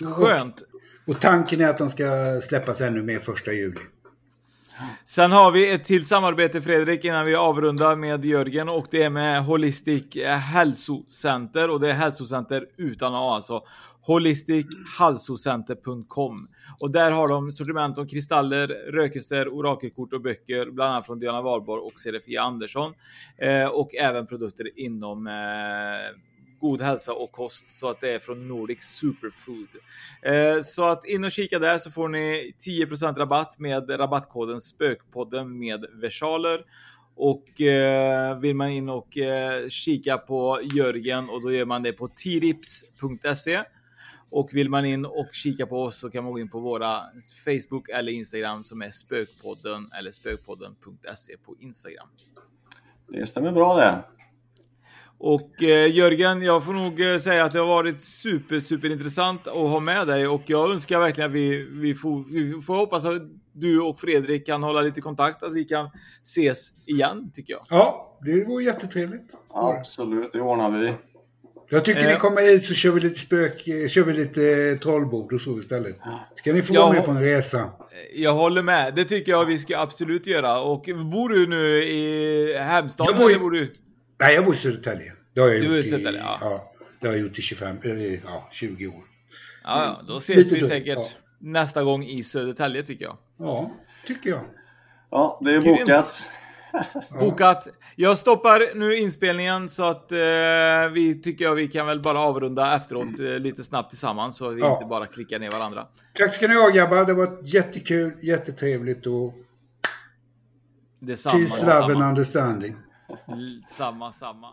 Skönt. Och, och tanken är att de ska släppas ännu mer första juli. Sen har vi ett till samarbete Fredrik innan vi avrundar med Jörgen och det är med Holistic Hälsocenter och det är hälsocenter utan A alltså. Holistichalsocenter.com och där har de sortiment om kristaller, rökelser, orakelkort och böcker, bland annat från Diana Warborg och Serafia Andersson eh, och även produkter inom eh, god hälsa och kost så att det är från Nordic Superfood. Eh, så att in och kika där så får ni 10% rabatt med rabattkoden Spökpodden med versaler. Och eh, vill man in och eh, kika på Jörgen och då gör man det på tirips.se. Och vill man in och kika på oss så kan man gå in på våra Facebook eller Instagram som är Spökpodden eller spökpodden.se på Instagram. Det stämmer bra det. Och eh, Jörgen, jag får nog eh, säga att det har varit super, super intressant att ha med dig och jag önskar verkligen att vi, vi, får, vi får hoppas att du och Fredrik kan hålla lite kontakt, att vi kan ses igen, tycker jag. Ja, det vore jättetrevligt. Absolut, det ordnar vi. Jag tycker eh. ni kommer hit så kör vi lite spök, kör vi lite trollbord och så istället. Ska ni få vara med på en resa. Jag håller med. Det tycker jag vi ska absolut göra. Och bor du nu i hemstaden? Jag bor, i, bor du? Nej, jag bor i Södertälje. Det har jag du gjort i, Södertälje, ja. ja. Det har jag gjort i 25, eller ja, 20 år. Ja, då ses Lite vi säkert ja. nästa gång i Södertälje tycker jag. Ja, tycker jag. Ja, det är Grymt. bokat. Bokat. Jag stoppar nu inspelningen så att eh, vi tycker jag vi kan väl bara avrunda efteråt mm. eh, lite snabbt tillsammans så vi ja. inte bara klickar ner varandra. Tack ska ni ha grabbar. Det var jättekul, jättetrevligt och Detsamma. Peace, love and understanding. Samma, samma.